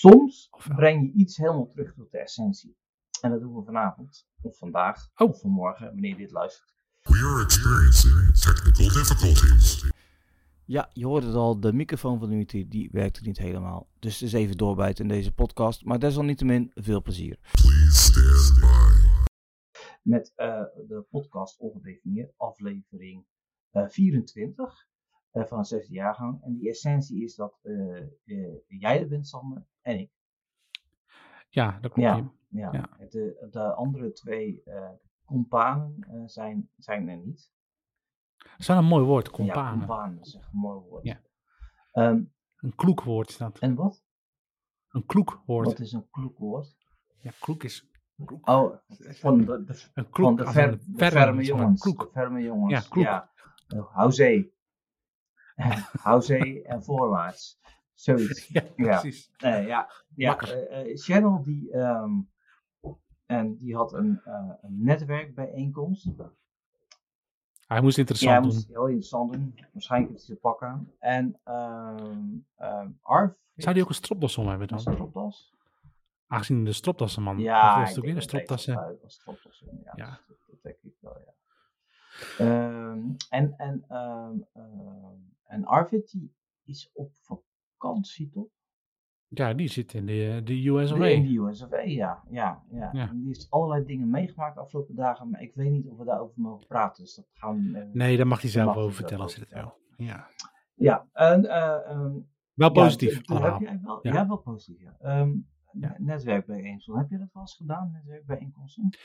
soms breng je iets helemaal terug tot de essentie. En dat doen we vanavond, of vandaag, Oh. of vanmorgen, wanneer je dit luistert. We are experiencing technical difficulties. Ja, je hoort het al, de microfoon van Unity die werkte niet helemaal. Dus het is even doorbijten in deze podcast, maar desalniettemin veel plezier. Please stand by. Met eh, de podcast Ongedefinieerd, aflevering eh, 24 eh, van een zesde jaargang. En die essentie is dat eh, eh, jij er bent, Sander, en ik. Ja, dat klopt. Ja. Ja. Ja. De, de andere twee companen zijn, zijn er niet. Dat is wel een mooi woord, Ja, companen. companen, dat is echt een mooi woord. Ja. Ehm, Een kloek woord is dat. en wat? Een kloek woord. Wat is een kloek woord? Ja, kloek is Oh, van de, de, een van kloek. de, ver, een de verm, ferme zeg maar, jongens. Kloek. De ferme jongens. Ja, kloek. Ja. Uh, Houzee. Houzee en voorwaarts. Zoiets. Ja, Ja. precies. Eh, ja, ja eh, eh, Channel die, ehm, en die had een, eh, een netwerkbijeenkomst. Hij moest Ja, interessant hij doen. moest heel interessant doen. Waarschijnlijk heeft hij zijn pak aan. En ehm ehm Arv. Zou die ook een stropdas om hebben dan? Het stropdas? Aangezien de stropdassenman. Ja, Of was het ook weer een stropdassen? wel- was stropdas, ja. Ja. Dat, denk ik wel, ja. Ehm, en, en, en Arvid die is op vakantie, toch? Ja, die zit in de, de US of In de USA, ja. ja, ja. Ja. En die heeft allerlei dingen meegemaakt de afgelopen dagen, maar ik weet niet of we daarover mogen praten. Dus dat gaan we. eh, Nee, daar mag hij zelf over vertellen als hij dat wil. Ja. Ja, en, eh, Wel ja, positief allemaal. Heb jij wel, Ja. ja. wel positief, ja. Ehm, Ja. Netwerkbijeenkomsten, heb je dat wel eens gedaan, netwerkbijeenkomsten?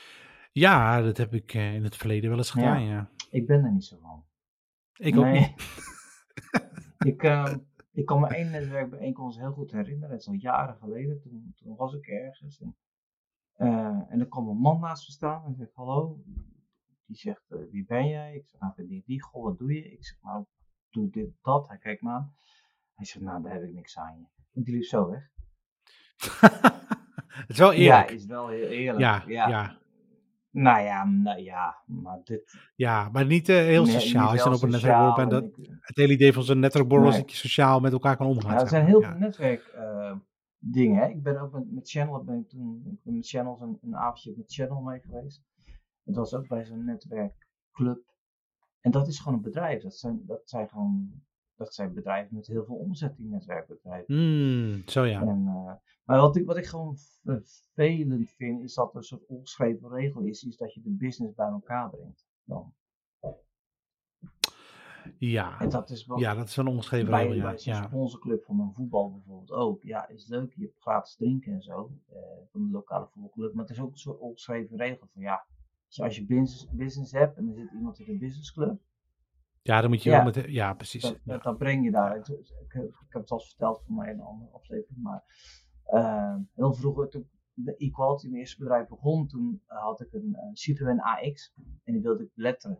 Ja, dat heb ik eh, in het verleden wel eens gedaan, ja. Ik ben er niet zo van. Ik ook Nee. niet. ik, ehm, ik kan me één netwerkbijeenkomst heel goed herinneren. Dat is al jaren geleden. Toen, toen was ik ergens. En, eh, en er kwam een man naast me staan. En zegt, hallo. Die zegt, eh, wie ben jij? Ik zeg, nou, ben die, die. Goh, wat doe je? Ik zeg, nou, doe dit, dat. Hij kijkt me aan. Hij zegt, nou, daar heb ik niks aan je. En die liep zo weg. het is wel eerlijk. Ja, is wel heel eerlijk. Ja, ja. ja. Nou ja, nou ja, maar dit... Ja, maar niet eh, heel Nee, sociaal. Als je dan op een netwerkborrel bent, dat, ik- het hele idee van zo'n netwerkborrel is Nee. dat je sociaal met elkaar kan omgaan. Ja, er zijn heel Ja. veel netwerk eh. Ik ben ook met, met Channel, ben ik toen ik ben met Channels een, een avondje met Channel mee geweest. Het was ook bij zo'n netwerkclub. En dat is gewoon een bedrijf. Dat zijn, dat zijn gewoon dat zijn bedrijven met heel veel omzet, die netwerkbedrijven. Hmm, zo ja. En, eh, maar wat ik, wat ik gewoon vervelend vind, is dat er een soort ongeschreven regel is, is dat je de business bij elkaar brengt. Dan. Ja, En dat is wel ja dat is een ongeschreven bij, regel. Ja. bij Ja. sponsorclub van een voetbal bijvoorbeeld ook. Ja, is leuk, je hebt gratis drinken en zo. eh, van de lokale voetbalclub. Maar het is ook een soort ongeschreven regel van ja, als je business, business hebt en er zit iemand in een businessclub, ja, dan moet je Ja. wel met... Ja, precies. Ja. dan breng je daar. Ik, ik, heb- ik heb het al verteld voor mij in een andere aflevering, maar eh, heel vroeger toen de Equality, mijn eerste bedrijf begon, toen eh, had ik een, een Citroën AX en die wilde ik letteren.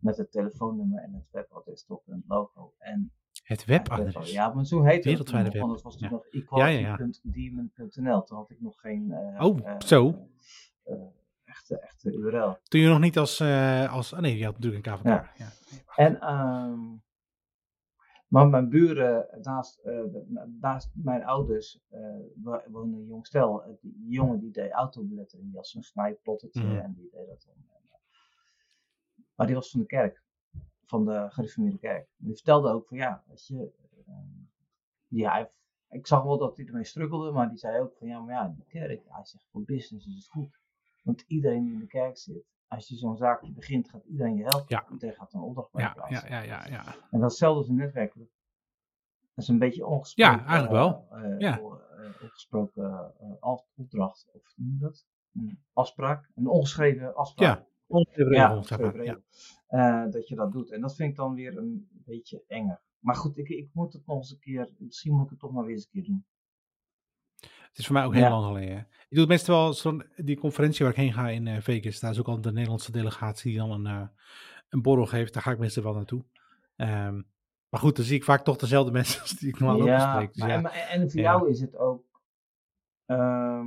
Met het telefoonnummer en het webadres erop en het logo. En Het webadres. ja, maar zo heette het Wereldwijde web. want het was toen Ja. nog equality.demon.nl. Toen had ik nog geen eh, Oh, eh, zo. eh, eh, echte, echte URL. Toen je nog niet als... eh als oh nee, je had natuurlijk een KVK. Ja. Ja. En, ehm, maar mijn buren, naast, eh, de- naast mijn ouders, eh wo- woonde een jong stel. Eh, Die jongen die deed autobelettering, die had zo'n snijplottetje Mhm. en die deed dat. En, eh, Maar die was van de kerk, van de gereformeerde kerk. Die vertelde ook van ja, weet je, ehm, ja, ik zag wel dat hij ermee struggelde, maar die zei ook van ja, maar ja, die kerk, hij zegt voor business is het goed. Want iedereen die in de kerk zit, als je zo'n zaakje begint, gaat iedereen je helpen. Ja. Iedereen gaat een opdracht bij Ja, plaatsen. ja, ja, ja, ja. En dat is een netwerk. Dat is een beetje ongesproken. Ja, eigenlijk wel. Ja. ongesproken af- opdracht, of hoe noem je dat? Een afspraak, een ongeschreven afspraak. Ja, ongeschreven Ja, ongeschreven dat je dat doet. En dat vind ik dan weer een beetje enger. Maar goed, ik, ik moet het nog eens een keer, misschien moet ik het toch maar weer eens een keer doen. Het is voor mij ook heel Ja. lang geleden. Ik doe het meestal wel zo'n die conferentie waar ik heen ga in eh, Vegas. Daar is ook al de Nederlandse delegatie die dan een, eh, een borrel geeft. Daar ga ik meestal wel naartoe. Ehm, maar goed, dan zie ik vaak toch dezelfde mensen als die ik normaal ook ja, bespreek. Dus maar, ja, en, maar- en voor Ja. jou is het ook. ehm,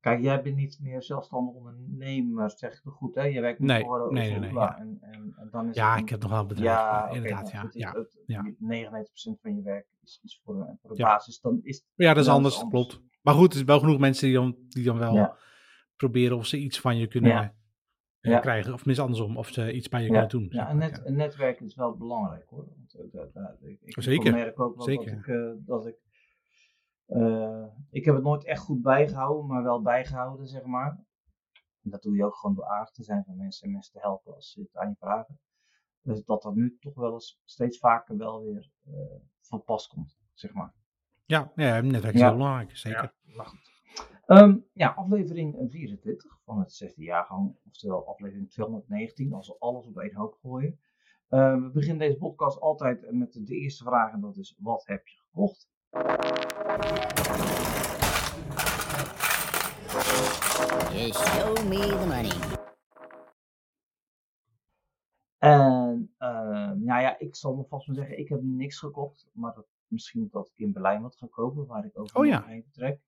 Kijk, jij bent niet meer zelfstandig ondernemer, zeg ik het goed, hè? Je werkt niet Nee, voor nee, nee, Oela ja. En, en, en dan is Ja, een- ik heb nog wel een bedrijf. Ja, inderdaad, ja. goed, ja. het- ja. het- 99% van je werk is, is voor, de- voor de basis. Dan is Ja, dat is Ja, anders, klopt. Maar goed, er is wel genoeg mensen die dan, die dan wel Ja. proberen of ze iets van je kunnen Ja. eh, Ja. krijgen. Of mis andersom, of ze iets bij je kunnen doen. Ja, een, net, een netwerk is wel belangrijk hoor. Want, eh, dat- dat- ik, ik Zeker, merk ook wel zeker. dat ik. eh, dat ik eh, ik heb het nooit echt goed bijgehouden, maar wel bijgehouden, zeg maar. En dat doe je ook gewoon door aardig te zijn van mensen en mensen te helpen als ze het aan je vragen. Dus dat dat nu toch wel eens steeds vaker wel weer eh, van pas komt, zeg maar. Ja, ja, netwerk is Ja. heel belangrijk, zeker. Ehm, ja, aflevering 24 van het zesde jaargang, oftewel aflevering 219, als we alles op één hoop gooien. Ehm, we beginnen deze podcast altijd met de eerste vraag en dat is, wat heb je gekocht? Just show me the money. En ehm, ja, ja, ik zal me vast maar zeggen, ik heb niks gekocht, maar dat, misschien dat ik in Berlijn wat ga kopen, waar ik over Oh ja. heen vertrek.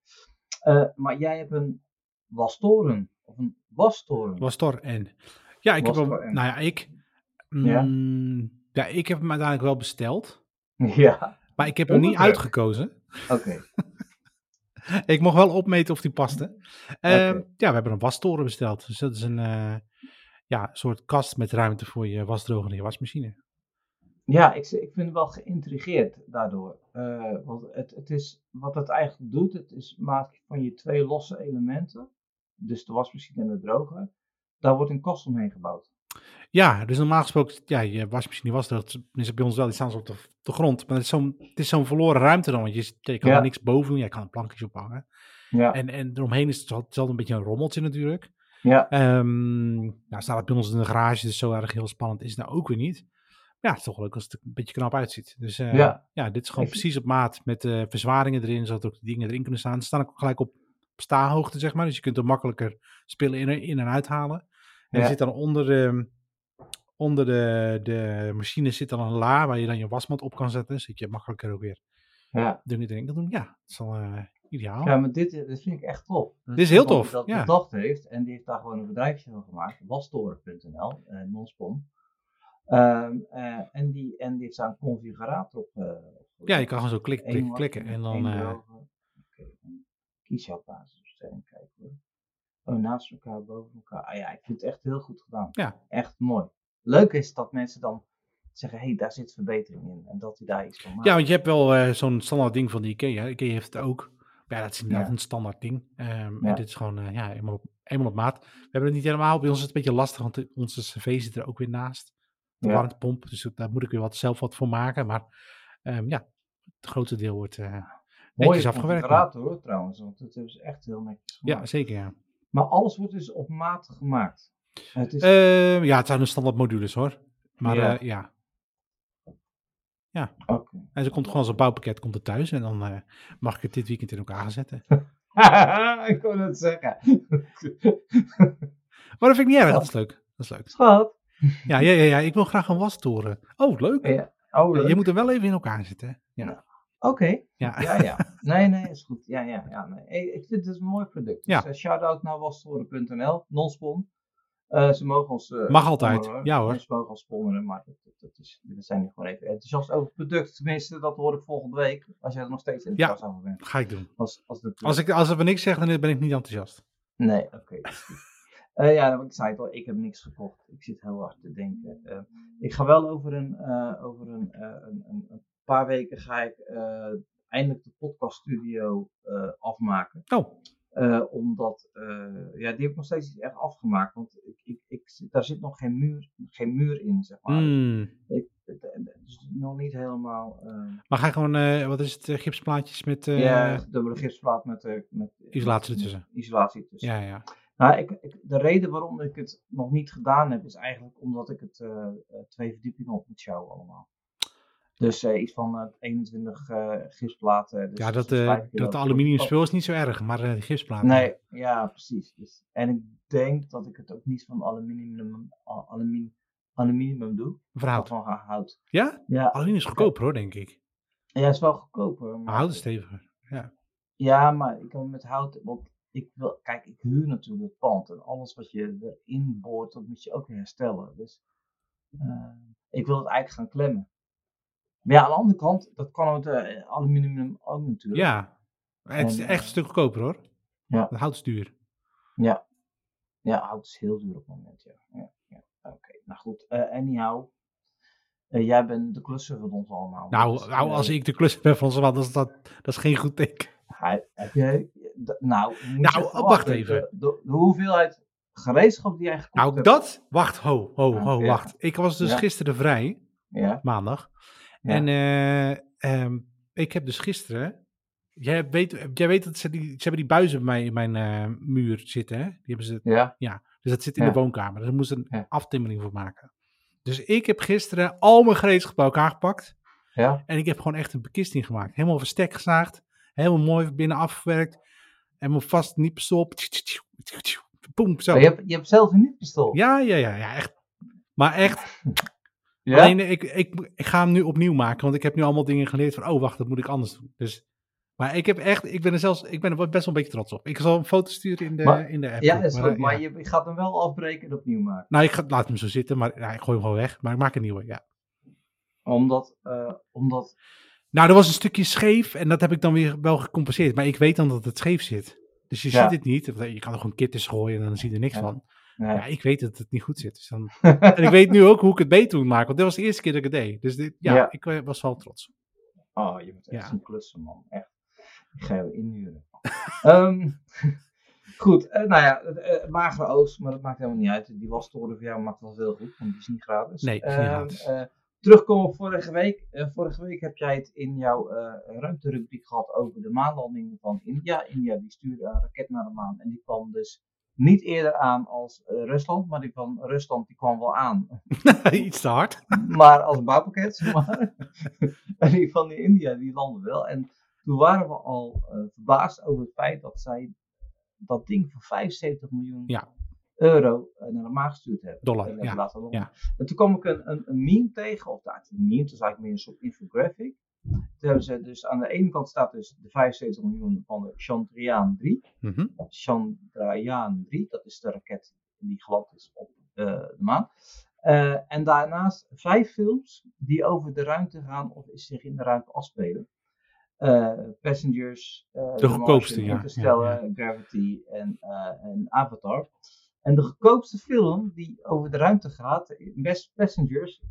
Eh, maar jij hebt een wastoren, of een wastoren. Was Tor en. Ja, ik heb hem, nou ja, ik. Mm, ja, ik heb hem uiteindelijk wel besteld. ja, Maar ik heb hem niet uitgekozen. oké. Ik mocht wel opmeten of die paste. Eh, Oké. Ja, we hebben een wastoren besteld. Dus dat is een eh, ja, soort kast met ruimte voor je wasdroger en je wasmachine. Ja, ik, ik vind het wel geïntrigeerd daardoor. Eh, want het, het is, wat het eigenlijk doet, het is maakt van je twee losse elementen, dus de wasmachine en de droger, daar wordt een kast omheen gebouwd. Ja, dus normaal gesproken, ja, je wasmachine wasdroger, tenminste bij ons wel, die staan ze op de, grond. Maar het is zo'n is verloren ruimte dan, want je, je kan Ja. er niks boven doen. Jij kan er plankjes op hangen. Ja, En, en eromheen is het altijd een beetje een rommeltje natuurlijk. ja, Ehm nou staat het bij ons in de garage, dus zo erg heel spannend is het nou ook weer niet. Ja, het is toch leuk als het er een beetje knap uitziet. Dus eh, Ja. ja. dit is gewoon precies op maat met eh, verzwaringen erin, zodat ook de dingen erin kunnen staan. Ze staan ook gelijk op staarhoogte, zeg maar. Dus je kunt er makkelijker spullen in, in en uithalen. En Ja. er zit dan onder de, onder de, de machine zit dan een la waar je dan je wasmat op kan zetten. Zodat je makkelijker ook weer ja. dingen erin kan doen. Ja, dat is wel eh, ideaal. Ja, maar dit, dit vind ik echt tof. Dus Dit is heel tof, die dat ja. bedacht heeft en die heeft daar gewoon een bedrijfje van gemaakt, wastoren.nl, eh non-spon. Ehm, eh, en, die, en die heeft daar een configurator op. eh, Ja, je kan gewoon zo klik, klik, klikken en dan... één eh, dan kies jouw basisopstelling. Kijken hoor. Oh, naast elkaar, boven elkaar. Ah ja, ik vind het echt heel goed gedaan. Ja. Echt mooi. Leuk is dat mensen dan zeggen, hé, hey, daar zit verbetering in. En dat hij daar iets van maakt. Ja, want je hebt wel zo'n standaard ding van de IKEA. IKEA heeft het ook. Ja, dat is inderdaad Ja. een standaard ding. Ehm, Ja. En dit is gewoon ja, eenmaal, op, eenmaal op maat. We hebben het niet helemaal. Bij ons is het een beetje lastig, want onze cv zit er ook weer naast. De Ja. warmtepomp. Dus daar moet ik weer wat zelf wat voor maken. Maar ehm, ja, het grote deel wordt eh, Mooie netjes afgewerkt. configurator hoor, trouwens. Want het is echt heel netjes gemaakt. Ja, zeker ja. Maar alles wordt dus op maat gemaakt. Het is, Ehm, ja, het zijn een standaard modules hoor. Maar Ja. ja. ja. Oké. En ze komt gewoon als een bouwpakket komt er thuis. En dan eh, mag ik het dit weekend in elkaar gaan zetten. ik kon het zeggen. Maar dat vind ik niet erg. Dat is leuk. Dat is leuk. Schat. Ja, ja, ja, ja, ik wil graag een wastoren. Oh, leuk. Ja. Oh, leuk. Je moet hem wel even in elkaar zetten. hè? Ja. Oké. Ja. Ja, ja. Nee, nee, is goed. Ja, ja, ja. Nee. Hey, Ik vind het een mooi product. Dus Ja. eh, shout-out naar wasstoren.nl, non-spon. Eh, ze mogen ons... eh, Mag altijd. Ja, hoor. Ze mogen ons sponsoren, maar dat, dat, dat is, we zijn hier gewoon even enthousiast over het product. Tenminste, dat hoor ik volgende week. Als jij er nog steeds enthousiast over bent. Ga ik doen. Als, als, Als ik, als er niks zeg, dan ben ik niet enthousiast. Nee, oké. Eh, ja, ik zei het al, ik heb niks gekocht. Ik zit heel hard te denken. Eh, ik ga wel over een, eh, over een, een, een, paar weken ga ik eindelijk de podcaststudio afmaken. Oh, omdat, ja, die heb ik nog steeds niet echt afgemaakt. Want ik, ik, ik, daar zit nog geen muur, geen muur in, zeg maar. mm. Ik, het, het is nog niet helemaal... Maar ga je gewoon, wat is het, gipsplaatjes met ja, dubbele gipsplaat met, met isolatie ertussen. Isolatie tussen. Ja, ja. Nou, ik, ik, de reden waarom ik het nog niet gedaan heb, is eigenlijk omdat ik het eh, eh, twee verdiepingen op moet sjouwen allemaal. Dus eh, iets van eh, 21 eh gipsplaten. Dus ja, dat, dat aluminium spul is niet zo erg, maar de gipsplaat. Nee, ja, precies. Dus, en ik denk dat ik het ook niet van aluminium, al- aluminium, aluminium doe. Verhoud. van hout. Ja? Ja, Aluminium is goedkoper hoor, denk ik. ja, het is wel goedkoper. Maar Maar, hout is steviger. Ja. Ja, maar ik kan met hout, want ik wil, kijk, ik huur natuurlijk het pand en alles wat je erin boort, dat moet je ook weer herstellen. Dus eh, ik wil het eigenlijk gaan klemmen. Maar ja, aan de andere kant, dat kan met eh, aluminium ook natuurlijk. Ja, het is En, echt een stuk goedkoper hoor. Ja. Het hout is duur. Ja, ja hout is heel duur op het moment, ja. ja, ja. Oké, nou goed. eh anyhow, eh, jij bent de klusser van ons allemaal. Nou, nou eh, als ik de klus ben van ons, dan is dat, dat is geen goed teken. Hij- heb jij, d- nou, Nou, wacht even. De, hoeveelheid gereedschap die jij gekocht Nou, hebt. dat, wacht, ho, ho, ho, Ja. wacht. Ik was dus Ja. gisteren vrij, Ja, maandag. Ja. En eh, ehm, ik heb dus gisteren, jij weet, jij weet dat ze, die, ze hebben die buizen bij mij in mijn eh, muur zitten, hè? Die hebben ze ja, Dus dat zit in Ja. de woonkamer. Dus er moest een Ja. aftimmering voor maken. Dus ik heb gisteren al mijn gereedschap bij elkaar gepakt. ja. En ik heb gewoon echt een bekisting gemaakt. Helemaal verstek gezaagd. Helemaal mooi binnen afgewerkt. Helemaal vast, niet stop. Boom, zo. Je, hebt, je hebt zelf een niet-pistool. Ja, ja, ja, ja, echt. Maar echt, Ja? alleen ik, ik, ik ga hem nu opnieuw maken. Want ik heb nu allemaal dingen geleerd van, oh wacht, dat moet ik anders doen. Dus, maar ik heb echt, ik ben er zelfs, ik ben er best wel een beetje trots op. Ik zal een foto sturen in de, Maar- in de app. Ja, dat is Maar, goed, eh, maar ja. je, je gaat hem wel afbreken en opnieuw maken. Nou, ik ga, laat hem zo zitten, maar ja, ik gooi hem gewoon weg. Maar ik maak een nieuwe, ja. Omdat, eh, omdat Nou, er was een stukje scheef en dat heb ik dan weer wel gecompenseerd. Maar ik weet dan dat het scheef zit. Dus je Ja. ziet het niet. Je kan er gewoon kittens gooien en dan zie je er niks Ja. van. Ja, ik weet dat het niet goed zit. Dus dan... en ik weet nu ook hoe ik het beter moet maken. Want dit was de eerste keer dat ik het deed. Dus dit, ja, ik eh, was wel trots. Oh, je bent echt Ja. zo'n klusser, man. Echt. Ik ga jou inhuren. Ehm, goed, eh, nou ja, eh, eh, magere oost, maar dat maakt helemaal niet uit. Die wastoren voor jou maakt wel veel goed, want die is niet gratis. Nee, is niet Ehm, gratis. eh, terugkomen op vorige week. Eh, vorige week heb jij het in jouw eh ruimterubriek gehad over de maanlanding van India. India die stuurde een raket naar de maan en die kwam dus niet eerder aan als eh, Rusland, maar die van Rusland die kwam wel aan Iets te hard. maar als bouwpakket, zeg maar. en die van die India, die landde wel. En toen waren we al verbaasd over het feit dat zij dat ding voor 75 miljoen Ja. Euro eh, naar de maan gestuurd hebben. Dollar, En ja. laten. Ja. En toen kwam ik een, een, een meme tegen, of nou, een meme, het is eigenlijk meer een soort infographic. Toen hebben ze dus aan de ene kant staat dus de 75 miljoen van de Chandrayaan 3. Mhm. Chandrayaan 3. Dat is de raket die geland is op eh, de maan. Eh, en daarnaast vijf films die over de ruimte gaan of zich in de ruimte afspelen. Passengers, The goedkoopste, ja. Interstellar, Gravity en, en Avatar. En de goedkoopste film die over de ruimte gaat, Best Passengers,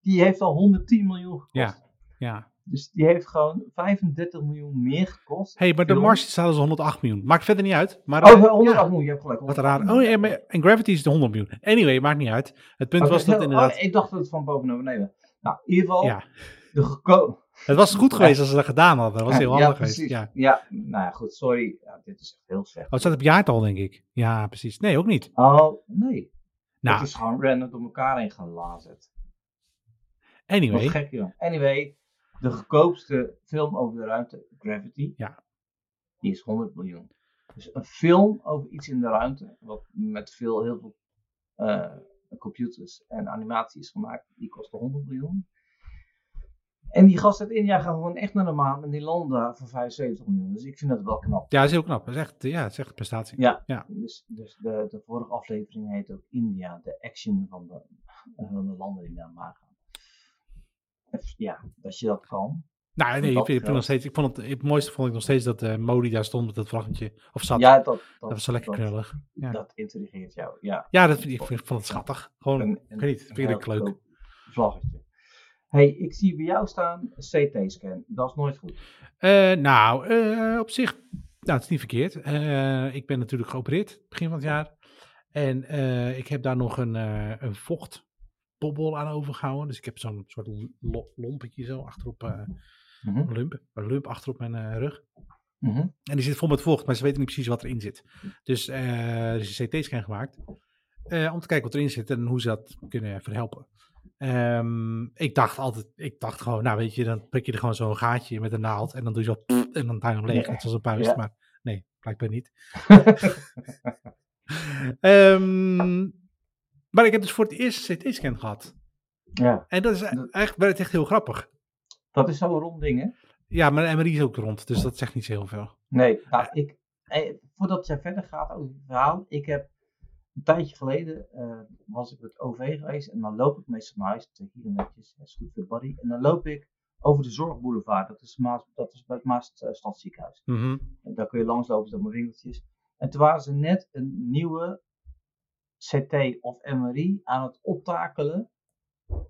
die heeft al 110 miljoen gekost. Ja. Ja. Dus die heeft gewoon 35 miljoen meer gekost. hey, maar de. Martian staat dus 108 miljoen. Maakt verder niet uit. Maar, Oh, eh, 108 ja, miljoen, je hebt gelijk. Wat 108 raar. Oh ja, maar, en Gravity is de 100 miljoen. Anyway, maakt niet uit. Het punt was dat heel- inderdaad... oh, ik dacht dat het van boven naar beneden. Nou, in ieder geval, Ja, de geko- het was goed geweest als ze dat gedaan hadden. Dat was heel handig geweest. Ja. Ja. nou ja, goed, sorry. Ja, dit is echt heel slecht. Oh, het staat op jaartal, denk ik. Ja, precies. Nee, ook niet. Oh, nee. Nou, Het is gewoon random door elkaar heen gelazerd. Wat anyway. gek, joh. Anyway, de goedkoopste film over de ruimte, Gravity, Ja. die is 100 miljoen. Dus een film over iets in de ruimte, wat met veel, heel veel eh, computers en animatie is gemaakt, die kostte 100 miljoen. En die gast uit India gaan gewoon echt naar de maan en die landen voor 75 miljoen. Dus ik vind dat wel knap. Ja, dat is heel knap. Dat is echt, ja, dat is echt een prestatie. Ja, Ja. dus, dus de, de vorige aflevering heet ook India, de action van de, van de landen die naar de maan gaan. Ja, dat je dat kan. Nou, nee, ik ik nog steeds, ik vond het, het mooiste vond ik nog steeds dat eh Modi daar stond met dat vlaggetje. Of zat. Ja, dat, dat, dat was zo lekker dat, knullig. Ja, Dat intrigeert jou, ja. ja dat vind ik, ik vond het schattig. Gewoon, Een- ik weet niet, vind ik leuk. Vlaggetje. Hey, ik zie bij jou staan CT-scan. Dat is nooit goed. Eh, nou, eh, op zich, nou, het is niet verkeerd. Eh, ik ben natuurlijk geopereerd begin van het jaar. En ik heb daar nog een, een vochtbobbel aan overgehouden. Dus ik heb zo'n soort lo- lompetje zo achterop, een lump, een lump achterop mijn rug. Mhm. En die zit vol met vocht, maar ze weten niet precies wat erin zit. Dus er is een CT-scan gemaakt. om te kijken wat erin zit en hoe ze dat kunnen verhelpen. Ehm, ik dacht altijd, ik dacht gewoon, nou weet je, dan prik je er gewoon zo'n gaatje met een naald. En dan doe je zo, pff, en dan duim je hem leeg, net zoals een puist. Ja. Maar nee, blijkbaar niet. Ehm, maar ik heb dus voor het eerst een CT-scan gehad. Ja, En dat is e- echt, werd echt heel grappig. dat is zo'n rond ding, hè? Ja, maar de MRI is ook rond, dus dat zegt niet zo heel veel. Nee, nou, ik, eh, voordat jij verder gaat over het verhaal, ik heb een tijdje geleden eh, was ik met OV geweest en dan loop ik meestal naar huis, hier netjes, dat is goed voor de body, en dan loop ik over de Zorgboulevard, dat is, Maas, dat is bij het Maas eh, Stadsziekenhuis. Mhm. En daar kun je langslopen door mijn winkeltjes. En toen waren ze net een nieuwe CT of MRI aan het optakelen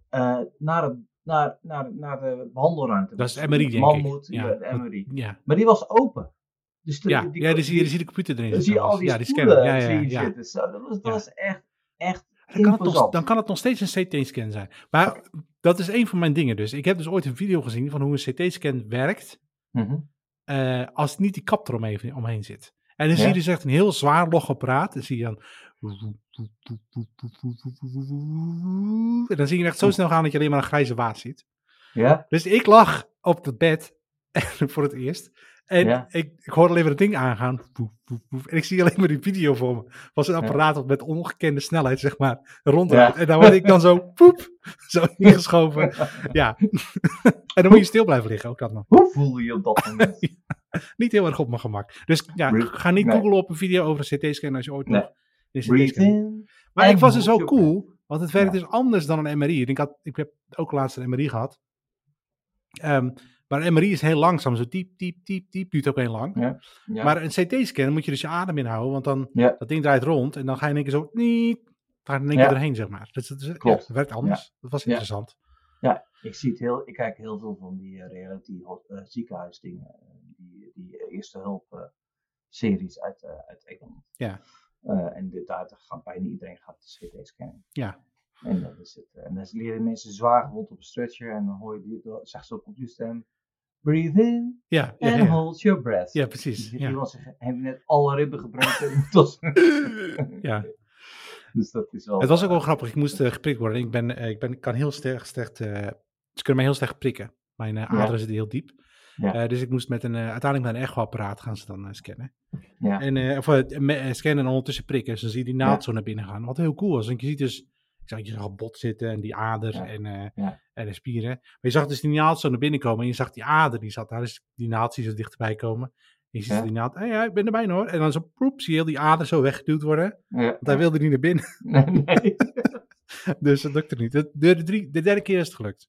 eh, naar, het, naar, naar, naar de behandelruimte. Dat is Dus MRI, denk Mammoet, ik. Ja, ja, de MRI. Ja, Maar die was open. Dus de, ja, die, ja dan, zie je, die- dan zie je de computer erin dan zitten zie je al die ja, stoelen scanner. Ja, ja, ja. zitten. Zo, dat was, dat Ja. was echt, echt Dan kan, het nog, dan kan het nog steeds een CT-scan zijn. Maar dat is een van mijn dingen dus. Ik heb dus ooit een video gezien van hoe een CT-scan werkt Mhm. eh, als niet die kap eromheen omheen zit. En dan zie je dus echt een heel zwaar log apparaat. Dan zie je dan... En dan zie je echt zo snel gaan dat je alleen maar een grijze waas ziet. Ja? Dus ik lag op het bed voor het eerst. En Ja. ik, ik hoorde alleen maar het ding aangaan. En ik zie alleen maar die video voor me. Was een apparaat wat met ongekende snelheid, zeg maar. Ja. En daar word ik dan zo, poep, zo ingeschoven. Ja. en dan moet je stil blijven liggen, ook dat nog. Hoe voel je je op dat moment? Niet heel erg op mijn gemak. Dus ja, ga niet nee. googlen op een video over een CT-scan als je ooit Nee. nog een maar En ik was dus zo cool, want het werkt dus anders dan een MRI. Ik, had, ik heb ook laatst een MRI gehad. Ehm, maar MRI is heel langzaam, zo diep, diep, diep, diep, duurt ook heel lang. Ja. Ja. Maar een CT-scan moet je dus je adem inhouden, want dan, Ja. dat ding draait rond en dan ga je in één keer zo, niet, ga je in één keer erheen, zeg maar. Dus dat Klopt. het werkt anders. Dat was interessant. Ja, ik zie het heel, ik kijk heel veel van die eh, reality eh, ziekenhuisdingen, die, die eerste hulp eh, series uit, uit Engeland. Ja. En dit daar gaat bijna iedereen gaat de CT scannen. Ja. En dat is het. En dan leren mensen zwaar gewond op een stretcher en dan hoor je die, dan zegt ze op je stem, breathe in Ja, ja, and ja. hold your breath. ja precies. Die was, hebben net alle ribben gebroken. Het was- Ja. Dus dat is wel... Het was ook wel grappig, ik moest eh, geprikt worden. Ik, ben, eh, ik, ben, kan heel sterk, slecht, eh, ze kunnen mij heel slecht prikken. Mijn aderen zitten heel diep. Ja. Dus ik moest met een, uiteindelijk met een echo-apparaat gaan ze dan scannen. Ja. En, of me- scannen en ondertussen prikken. Dus dan zie je die naald zo naar binnen gaan. Wat heel cool was. Want je ziet dus, zag je zag bot zitten en die ader Ja. en, eh, Ja. en de spieren. Maar je zag dus die naald zo naar binnen komen. En je zag die ader, die zat daar. Dus die naald zie je zo dichterbij komen. En je ziet Ja. die naald, hey, ja, ik ben er bijna hoor. En dan zo, proep, zie je heel die ader zo weggeduwd worden. Want hij wilde niet naar binnen. Nee, nee. dus dat lukte niet. De, de, drie, de derde keer is het gelukt.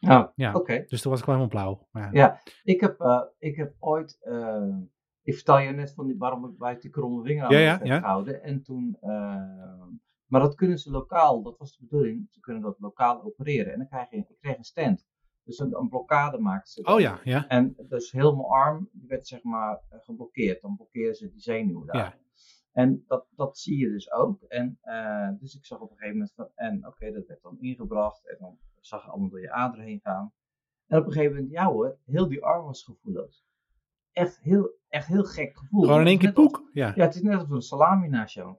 Nou, Ja. oké. Dus toen was ik gewoon helemaal blauw. Maar ja. Ik heb, eh, ik heb ooit, eh, ik vertel je net van die, waarom ik bij die kromme vinger aan Ja, ja, ja, heb ja. gehouden. En toen, maar dat kunnen ze lokaal, dat was de bedoeling, ze kunnen dat lokaal opereren. En dan krijg je, ik kreeg een stand. Dus een, een blokkade maakten ze. dan. Oh ja, ja. En dus heel mijn arm, werd zeg maar geblokkeerd. Dan blokkeerden ze die zenuwen daar. Ja. En dat, dat zie je dus ook. En eh, dus ik zag op een gegeven moment van, en oké, dat werd dan ingebracht. En dan zag je allemaal door je aderen heen gaan. En op een gegeven moment, ja hoor, heel die arm was gevoelloos. Echt heel, echt heel gek gevoel. Gewoon in één keer poek. Ja. Ja, het is net er een salami naast je.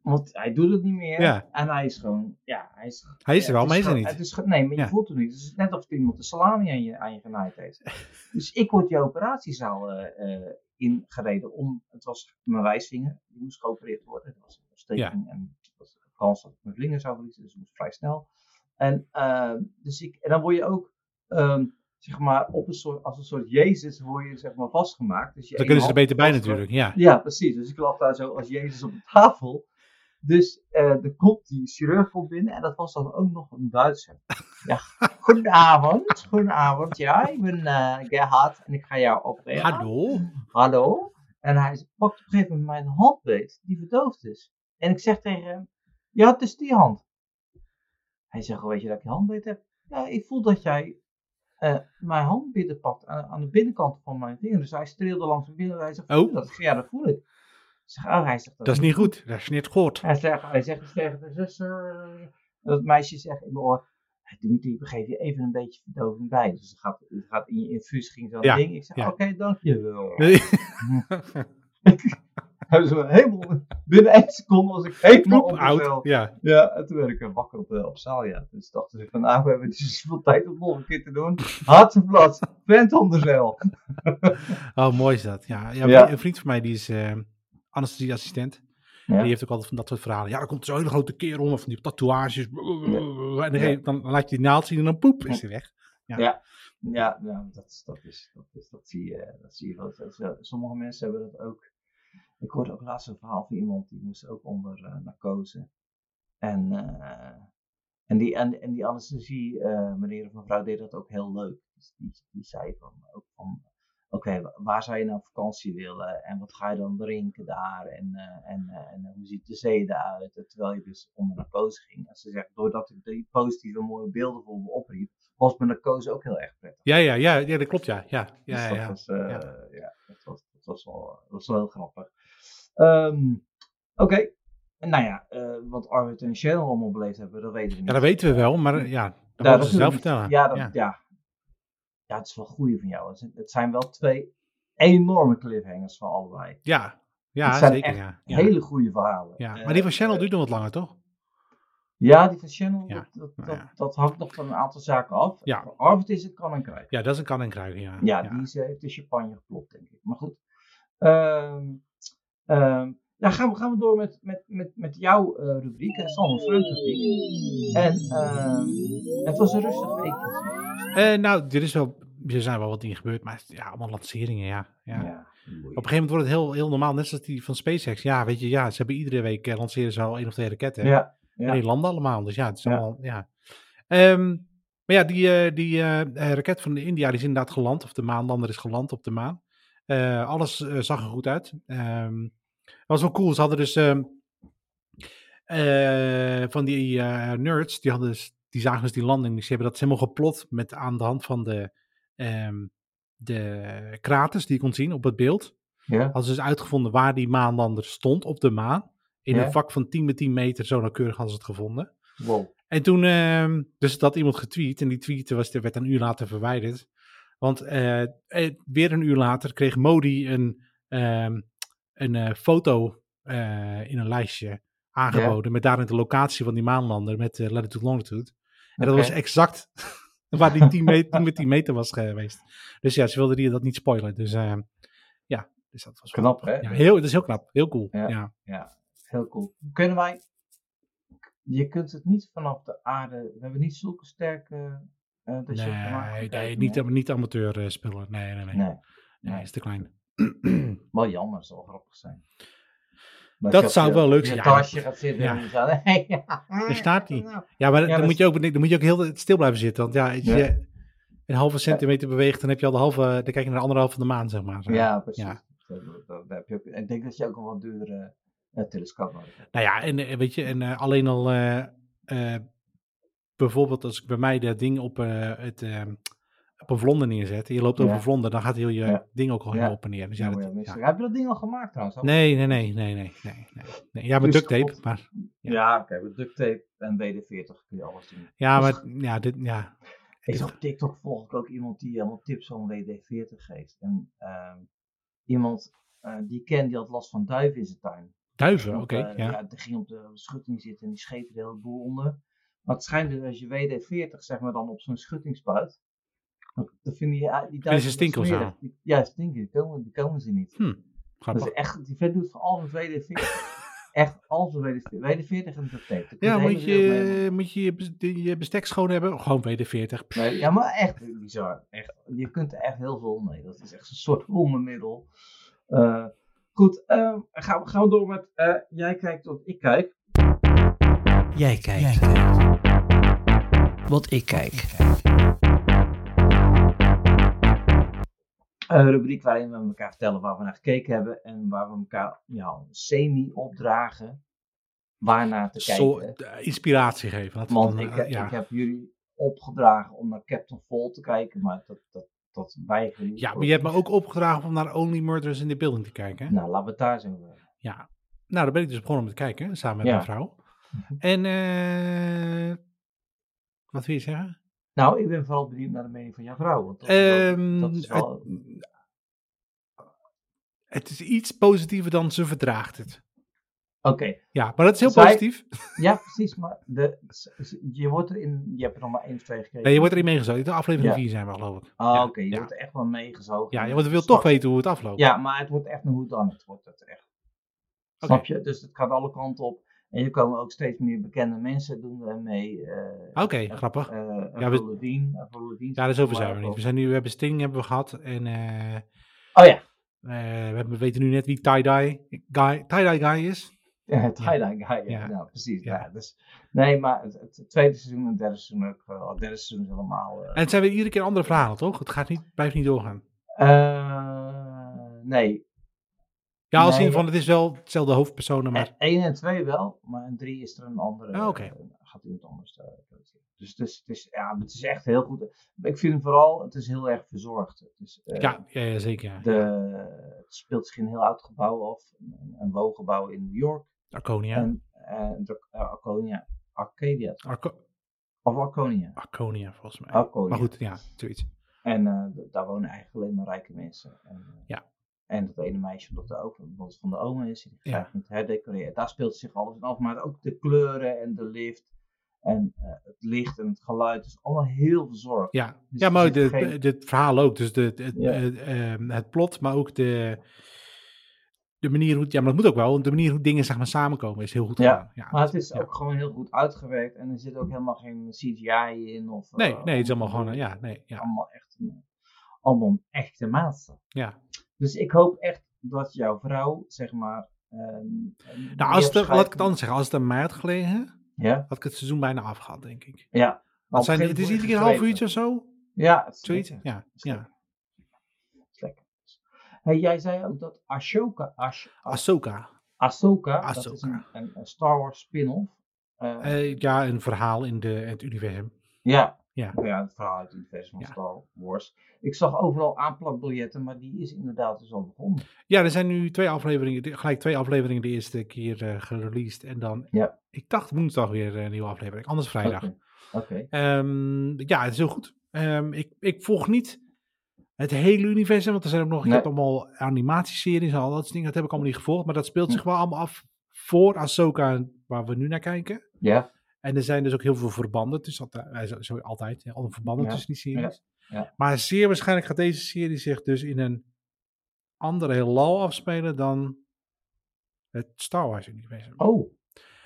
Want hij doet het niet meer. Ja. En hij is gewoon, ja, hij is... Hij is ja, er wel, het maar hij is er niet. Het is, nee, maar je Ja. voelt het niet. Het is net of iemand een salami aan je, aan je genaaid heeft. dus ik word die operatiezaal eh, eh, ingereden om, het was mijn wijsvinger, die moest geopereerd worden. Dat was een ontsteking en het was de kans dat ik mijn vinger zou verliezen, dus het moest vrij snel. En, eh, dus ik, en dan word je ook, ehm, zeg maar, op een soort, als een soort Jezus word je zeg maar vastgemaakt. Dus je Dan kunnen ze er beter bij natuurlijk. Ja. ja, precies. Dus ik lag daar zo als Jezus op de tafel. Dus eh de kop, die chirurg komt binnen en dat was dan ook nog een Duitser. Ja, goedenavond, goedenavond. Ja, ik ben eh Gerhard en ik ga jou opereren. Hallo. Hallo. En hij pakt op een gegeven moment mijn handbeet, die verdoofd is. En ik zeg tegen hem, ja, het is die hand. Hij zegt, "Oh, weet je dat ik je handbeet heb? Ja, ik voel dat jij eh, mijn handbeet pakt aan, aan de binnenkant van mijn vinger. Dus hij streelde langs mijn binnen. Hij zegt, Oh. dat? Ja, dat voel ik. Zeg, oh, hij zegt, Dat is niet goed. Dat is niet goed. Hij zegt, hij zegt dus tegen de dat meisje zegt in mijn oor, "Hey, Dimitri, we geven je even een beetje verdoving bij. Dus het gaat, het gaat in je infuus ging zo'n Ja, ding. Ik zeg, ja. oké, dankjewel. Nee. Hij was helemaal, binnen één seconde was ik helemaal op oud. Ja. Ja, en toen werd ik eh, wakker op, eh, op zaal, ja. Dus dachten ze van, nou, we hebben dus zoveel tijd om nog een keer te doen. Hartstikke vent onder zeil. Oh, mooi is dat. Ja, ja, Ja. Een vriend van mij die is eh anesthesieassistent. Ja. Die heeft ook altijd van dat soort verhalen. Ja, dan komt zo'n hele grote kerel met van die tatoeages. En dan, dan laat je die naald zien en dan poep is hij weg. Ja. Ja. Nou, dat, dat, is, dat, is, dat, zie je, dat zie je wel. Sommige mensen hebben dat ook. Ik hoorde ook laatst een verhaal van iemand die moest ook onder eh, narcose. En, eh, en, die, en, en die anesthesie, eh, meneer of mevrouw, deed dat ook heel leuk. Dus die, die zei van, ook van, oké, wa- waar zou je nou vakantie willen? En wat ga je dan drinken daar? En, en, en hoe ziet de zee eruit? Terwijl je dus onder narcose ging. En ze zegt, doordat ik die positieve mooie beelden voor me opriep, was mijn narcose ook heel erg prettig. Ja, ja, ja, ja, dat klopt, ja. Ja, Dus ja, dat, ja. Was, ja. ja. dat, was, dat, was wel, dat was wel heel grappig. Ehm, Oké, nou ja, eh, wat Arvid en Cheryl allemaal beleefd hebben, dat weten we niet. Ja, dat weten we wel, maar eh, ja, dat moeten ze we zelf vertellen. Ja, dat, ja. ja. ja, het is wel goed van jou. Het zijn- wel twee enorme cliffhangers van allebei. Ja, ja Het zijn zeker. echt Ja. Hele goede verhalen. ja. Eh, Maar die van Channel eh, duurt nog wat langer, toch? Ja, die van Channel, Ja, dat, dat, nou dat, ja. dat hangt nog van een aantal zaken af. Ja. Voor Arvid is het kan en krijgen. Ja, dat is een kan en kruiken, ja. Ja, die is, heeft de champagne geklopt, denk ik. Maar goed. Ehm ehm, ja, gaan we, gaan we door met, met, met, met jouw eh, rubriek, uh, Sander Front rubriek. En ehm, het was een rustig weekje. Eh, nou, er, is wel, er zijn wel wat dingen gebeurd, maar ja, allemaal lanceringen, ja. ja. Ja, Op een gegeven moment wordt het heel, heel normaal, net zoals die van SpaceX. Ja, weet je, ja, ze hebben iedere week eh, lanceren ze al één of twee raketten. ja, ja. die landen allemaal, dus ja, het is Ja. allemaal, ja. Ehm, maar ja, die, eh, die raket van India die is inderdaad geland, of de maanlander is geland op de maan. Eh, alles eh, zag er goed uit. Ehm, dat was wel cool, ze hadden dus ehm, eh, van die nerds, die, hadden dus, die zagen dus die landing, dus die hebben dat helemaal geplot met aan de hand van de, ehm, de kraters die je kon zien op het beeld ja. hadden ze dus uitgevonden waar die maanlander stond op de maan. In Ja. een vak van 10 bij 10 meter, zo nauwkeurig hadden ze het gevonden. Wow. En toen, dus dat had iemand getweet en die tweet was, werd een uur later verwijderd. Want eh, eh, weer een uur later kreeg Modi een, ehm, een eh, foto in een lijstje aangeboden. Met daarin de locatie van die maanlander met latitude longitude. En dat was exact waar die 10 meter, 10 met 10 meter was geweest. Dus ja, ze wilden die dat niet spoilen. Dus eh, ja, dus dat was wel- Knap, hè? Ja, heel, dat is heel knap. Heel cool. Ja. Ja. Ja, heel cool. Kunnen wij... Je kunt het niet vanaf de aarde... We hebben niet zulke sterke... eh dat gemaakt Nee, niet, niet amateur eh, spullen. Nee, nee, nee. Nee, Nee. is te klein. Wel jammer, wel grappig zijn. Dat zou wel leuk zijn. Je Ja, tasje gaat zitten ja. en. Hey, ja. Er staat die. Nou, Ja, maar dan, moet je ook, dan moet je ook heel stil blijven zitten. Want ja, als je een halve centimeter beweegt, dan heb je al de halve, dan kijk je naar de anderhalve van de maan, zeg maar. Ja, precies. Ja. Dat- heb je ook, ik denk dat je ook een wat duurdere eh, telescoop nodig hebt. Nou ja, en eh, weet je, en eh, alleen al eh, eh, bijvoorbeeld als ik bij mij dat ding op eh, het eh, op een vlonder neerzet, je loopt over Ja. vlonder, dan gaat heel je Ja. ding ook al Ja. helemaal op en neer. Dus ja, Ja, dat- ja, ja. Heb je dat ding al gemaakt trouwens? Nee, nee, nee, nee, nee, nee. Ja, met Dus duct tape, maar Ja, Ja. oké, met duct tape en WD-40 kun je alles doen. ja, Dus- maar ja, dit, ja. Ik zag op TikTok volg ik ook iemand die helemaal tips van WD-40 geeft. En ehm, iemand eh, die ik ken, die had last van duiven in zijn tuin. Duiven, oké, eh, ja. Die ging op de schutting zitten en die scheep er de hele boel onder. Maar het schijnt dus als je WD-40 zeg maar dan op zo'n schutting spuit, dan, dan vinden die, die ze duiven stinken of zo? smerig. Die- Ja, stinken, die komen, die komen ze niet. Hm, is echt, die vet doet van alles WD-40. echt alles WD-40. WD-40 en tape. Ja, moet je, moet je je je bestek schoon hebben? Gewoon WD-40. Pff, Nee, ja, maar echt bizar. Echt, je kunt er echt heel veel mee. Dat is echt een soort wondermiddel. Eh, goed, ehm, gaan, we, gaan we door met eh, jij kijkt tot ik kijk. Jij kijkt. Wat ik kijk. Een rubriek waarin we elkaar vertellen waar we naar gekeken hebben. En waar we elkaar ja, semi opdragen waarnaar te Zo, kijken. eh, inspiratie geven. Dat we Want dan, ik, eh, ja. ik heb jullie opgedragen om naar Captain Fall te kijken. Maar dat, dat, dat weigeren ja, maar je hebt me ook opgedragen om naar Only Murders in the Building te kijken. hè? Nou, laten we het daar zo over hebben. Ja. Nou, daar ben ik dus begonnen met kijken, samen met Ja. mijn vrouw. En, eh wat wil je zeggen? Nou, ik ben vooral benieuwd naar de mening van jouw vrouw. Want dat, is wel- Ehm, dat is wel... het, het is iets positiever dan ze verdraagt het. Oké, Ja, maar dat is heel Zij- positief. ja precies, maar de, je wordt erin, je hebt er nog maar één of twee gekeken. Nee, je wordt erin meegezogen. De aflevering Ja. 4 zijn we geloof ik. Oh, ja, oké, je ja. wordt er echt wel meegezogen. Ja, want we wil toch je? weten hoe het afloopt. Ja, maar het wordt echt een hoe dan het wordt het echt. Snap je? Dus het gaat alle kanten op. En er komen ook steeds meer bekende mensen doen er mee. eh, Oké, grappig. eh, Ja, we- Ja, daar zover staat zijn we niet. We, zijn nu, we hebben Sting hebben we gehad. En eh. Oh ja, eh, we, hebben, weten nu net wie Tie-Dye guy, tie guy is. ja tie-dye guy. Ja, Ja. Nou, precies. Ja. Ja. dus, nee, maar het, het tweede seizoen en het derde seizoen ook. Het derde seizoen is helemaal... eh, En het zijn weer iedere keer andere verhalen, toch? Het gaat niet, blijft niet doorgaan. eh, nee, Ja, als Nee. in van het is wel hetzelfde hoofdpersonen, maar... 1 en 2 wel, maar in 3 is er een andere. Ah, oké. eh, gaat iemand anders. eh, dus het is, het, is, ja, het is echt heel goed. Ik vind vooral, het is heel erg verzorgd. Het, is, eh, Ja, ja, ja, zeker. Ja. de, het speelt zich in een heel oud gebouw af. Een, een woongebouw in New York. Arconia. En Arconia. Arcadia. Arco- Of Arconia. Arconia, volgens mij. Arconia. Maar goed, ja, zoiets. En daar wonen eigenlijk alleen maar rijke mensen. En, Ja. En dat ene meisje dat de ook van de oma is, die Ja. graag moet herdecoreren. Daar speelt zich alles in af, maar ook de kleuren en de lift en eh, het licht en het geluid is allemaal heel verzorgd. Ja, Dus ja maar geen- de- het verhaal ook. Dus de, het, Ja. het, ehm, het plot, maar ook de, de manier hoe... Ja, maar dat moet ook wel. De manier hoe dingen zeg maar, samenkomen is heel goed Ja, gedaan. Ja, Maar het is ja. ook gewoon heel goed uitgewerkt en er zit ook helemaal geen CGI in. Of, Nee, eh, nee, het is allemaal gewoon... Ja, nee, ja. Allemaal echt een, allemaal echte maatstaf. ja. Dus ik hoop echt dat jouw vrouw, zeg maar. ehm, Nou, als er- laat ik het anders zeggen. Als het aan mij had gelegen, Ja, had ik het seizoen bijna afgehad, denk ik. ja. Het, zijn, het is iedere keer een half uurtje of zo. Ja, het is Zoiets. lekker. Ja, ja. Hey, jij zei ook dat Ashoka, Ash, Ahsoka. Ahsoka, dat is een, een, een Star Wars spin-off. Eh, Eh, ja, een verhaal in de, het universum. ja. Ja. ja, het verhaal uit het universum van Ja. Star Wars. Ik zag overal aanplakbiljetten, maar die is inderdaad dus al begonnen. Ja, er zijn nu twee afleveringen, gelijk twee afleveringen de eerste keer eh gereleased. En dan, Ja. ik dacht woensdag weer een nieuwe aflevering, anders vrijdag. Oké. Ehm, ja, het is heel goed. Ehm, ik, ik volg niet het hele universum, want er zijn ook nog, ik Nee. heb allemaal animatieseries en al dat soort dingen, dat heb ik allemaal niet gevolgd. Maar dat speelt zich wel allemaal af voor Ahsoka, waar we nu naar kijken. Ja, En er zijn dus ook heel veel verbanden tussen, eh, zo- zo altijd, alle verbanden Ja, tussen die series. ja, ja. Maar zeer waarschijnlijk gaat deze serie zich dus in een andere heelal afspelen dan het Star Wars universum. oh.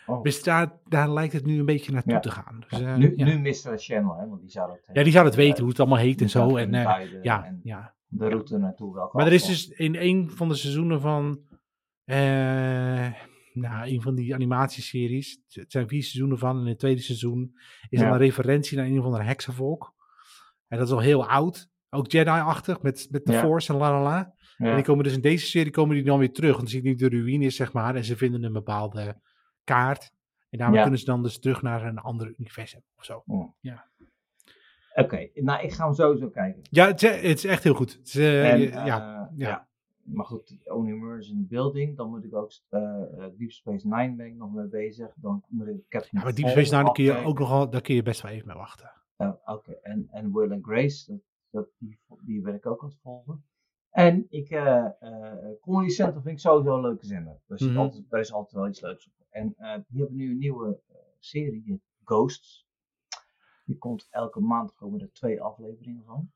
oh. Dus daar, daar lijkt het nu een beetje naartoe te gaan. Dus, eh, nu, nu Mr. Channel, hè, want die zou dat ja, die zou het weten hoe het allemaal heet en zo. het En, eh, ja, en ja. de route naartoe welke Maar er is dus in een van de seizoenen van eh, nou, een van die animatieseries, het zijn vier seizoenen van, en in het tweede seizoen is Ja. dan een referentie naar een of ander heksenvolk. En dat is al heel oud, ook Jedi-achtig, met, met de Ja. Force en la la la. Ja. En die komen dus in deze serie komen die dan weer terug, want dan zie je nu de ruïnes, zeg maar, en ze vinden een bepaalde kaart. En daarmee Ja. kunnen ze dan dus terug naar een ander universum of zo. Oké, nou ik ga hem sowieso kijken. Ja, het is, het is echt heel goed. Het is, eh, En, je- eh, ja, ja. Maar goed, Only Murders in the Building, dan moet ik ook eh, eh, Deep Space Nine ben ik nog mee bezig. Dan moet ik Captain ja, maar Deep Space Nine, daar kun je ook nogal, daar kun je best wel even mee wachten. Oké, en, en Will and Grace, dat, dat, die, die ben ik ook aan het volgen. En ik, eh eh Comedy Central vind ik sowieso een leuke zender. Altijd, er is altijd wel iets leuks op. En die hebben nu een nieuwe serie, die Ghosts. Die komt elke maand komen er twee afleveringen van.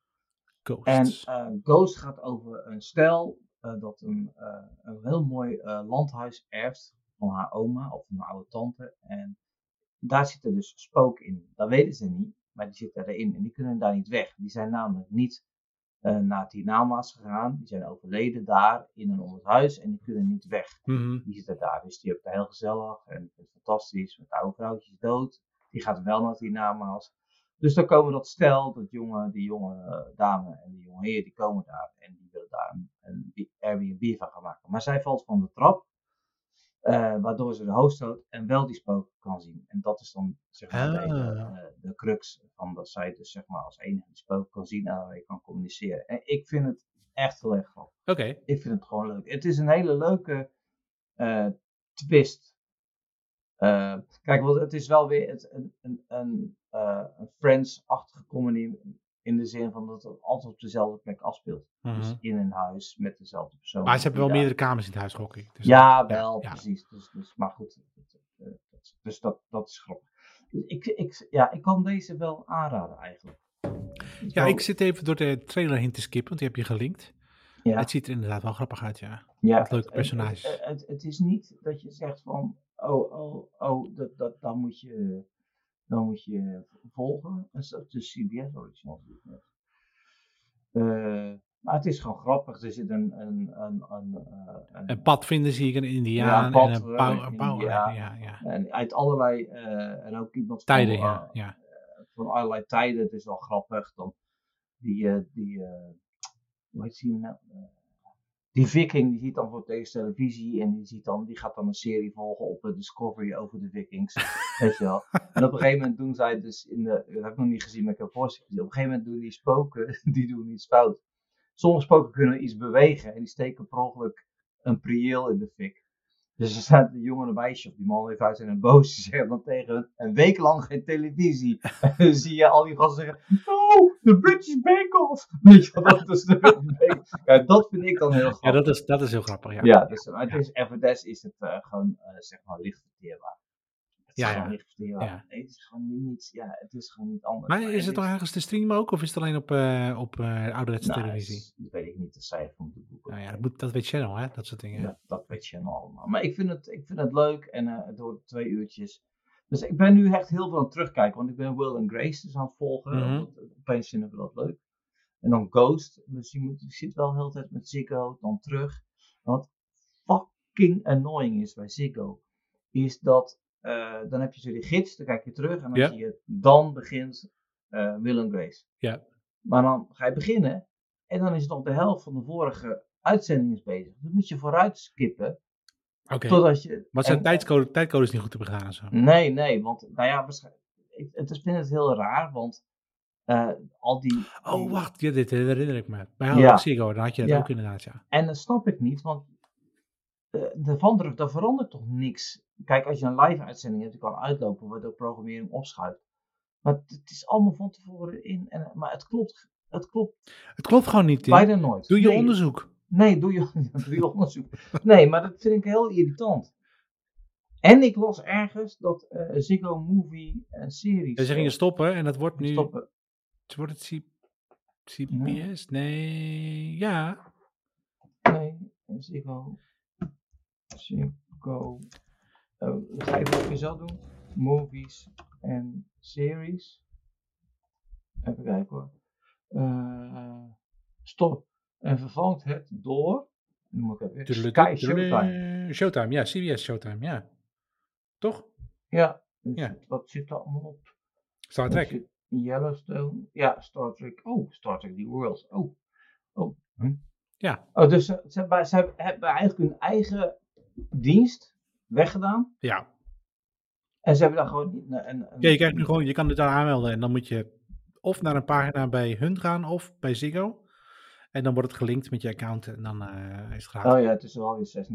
En Ghosts. eh, Ghost gaat over een stel dat een, eh, een heel mooi eh, landhuis erft van haar oma of een oude tante. En daar zitten dus spook in. Dat weten ze niet, maar die zitten erin en die kunnen daar niet weg. Die zijn namelijk niet eh, naar het hiernamaals gegaan. Die zijn overleden daar in en om het huis en die kunnen niet weg. Mhm. Die zitten daar, dus die hebben het heel gezellig en het is fantastisch. Met de oude vrouwtje is dood. Die gaat wel naar het hiernamaals. Dus dan komen dat stel, dat jonge, die jonge eh, dame en die jonge heer, die komen daar en die willen daar een, een Airbnb van gaan maken. Maar zij valt van de trap, eh, waardoor ze de hoofd stoot en wel die spook kan zien. En dat is dan zeg maar Ah. eh, de crux van dat zij dus zeg maar als enige die spook kan zien en daarmee kan communiceren. En ik vind het echt heel erg grappig. Oké. Ik vind het gewoon leuk. Het is een hele leuke twist. Kijk, want het is wel weer het, een, een, een, een Friends-achtige comedy. In de zin van dat het altijd op dezelfde plek afspeelt. Mhm. Dus in een huis met dezelfde persoon. Maar ze hebben wel daar- meerdere kamers in het huis, gok. Dus Ja, wel, ja. precies. Dus, dus, maar goed. het- dus dat, dat is grappig. Dus ik, ik, ja, ik kan deze wel aanraden eigenlijk. Ja, wel- ik zit even door de trailer heen te skippen, want die heb je gelinkt. ja. Het ziet er inderdaad wel grappig uit, ja. Ja, leuke het- personages. Het, het, het, het is niet dat je zegt van, oh, oh, oh, dat, dat, dan moet je, dan moet je volgen. Dat is de CBS original. Eh, maar het is gewoon grappig. Er zit een, een, een, een, eh, een, Een pad vinden zie ik een Indiaan en een eh, pauw. een Indiaan. ja, ja. en uit allerlei, eh, en ook iemand Tijden, van, ja. eh, ja. van allerlei tijden. Het is wel grappig. Dan die, eh, die eh, hoe heet die nou? Eh, die viking die ziet dan voor deze televisie en die, ziet dan, die gaat dan een serie volgen op de Discovery over de vikings. weet je wel. En op een gegeven moment doen zij dus in de, dat heb ik nog niet gezien, maar ik heb een voorstel gezien. Op een gegeven moment doen die spoken, die doen iets fout. Sommige spoken kunnen iets bewegen en die steken per ongeluk een prieel in de fik. Dus er staat een jongen en een meisje of die man heeft uit zijn en boos. Die zeggen dan tegen hun, een week lang geen televisie. En dan zie je al die gasten zeggen, oh, de British Bake Off. Weet je wel, dat is de. Ja, dat vind ik dan heel grappig. Ja, dat is, dat is heel grappig. Ja. Ja, dus maar het Ja. is, des is het eh, gewoon, eh, zeg maar, licht verteerbaar. Het is Ja, gewoon ja. licht verteerbaar. Ja. Nee, het is gewoon niet, ja, het is gewoon niet anders. Maar is het toch ergens te streamen ook? Of is het alleen op, eh, op ouderwetse nou, televisie? is- Dat weet ik niet, de cijfer van de boek. Nou ja, dat, moet, dat weet Channel, hè? Dat soort dingen. dat, dat nou allemaal. Maar ik vind het, ik vind het leuk en eh, het wordt twee uurtjes. Dus ik ben nu echt heel veel aan het terugkijken, want ik ben Will and Grace dus aan het volgen. Mhm. eh, opeens vinden we dat leuk. En dan Ghost, dus je, moet, je zit wel de hele tijd met Ziggo, dan terug. Wat fucking annoying is bij Ziggo, is dat eh, dan heb je zo die gids, dan kijk je terug en dan zie je, dan begint eh Will and Grace. Ja. Maar dan ga je beginnen en dan is nog de helft van de vorige uitzending is bezig. Dan moet je vooruit skippen. Oké. Je. Maar zijn en- tijdscode, tijdcodes niet goed te begaan zo? Nee, nee, want nou ja. Ik, het is vind het heel raar, want eh, al die. Oh, wacht. Ja, dit herinner ik me. Bij Ja. Ziggo, dan had je dat Ja. ook inderdaad, ja. En dat snap ik niet, want eh, de van daar verandert toch niks. Kijk, als je een live uitzending hebt, die kan uitlopen, waardoor programmering opschuift. Maar het, het is allemaal van tevoren in. En, maar het klopt, het klopt Het klopt gewoon niet, bijna nooit. Doe je Nee, onderzoek. Nee, doe je, doe je onderzoek. Nee, maar dat vind ik heel irritant. En ik las ergens dat eh Ziggo Movie en series. Ja, ze gingen stoppen en dat wordt nu... stoppen. Wordt het C- CBS? Nee, ja. Nee, Ziggo. Ziggo. Oh, ga je het even zelf doen? Movies en series. Even kijken hoor. Eh, stop. En vervangt het door. Nu moet ik even. Sky Showtime. Showtime, ja. CBS Showtime, ja. Toch? Ja. Dus Ja. Wat zit er allemaal op? Star Trek. Yellowstone. Ja, Star Trek. Oh, Star Trek The Worlds. Oh. Oh. Hm. Ja. Oh, dus ze, ze, hebben, ze hebben- hebben eigenlijk hun eigen dienst weggedaan. Ja. En ze hebben daar gewoon een, een, Ja, je krijgt nu gewoon, je kan dit daar aanmelden en dan moet je of naar een pagina bij hun gaan of bij Ziggo. En dan wordt het gelinkt met je account en dan eh, is het gratis. Oh ja, het is wel weer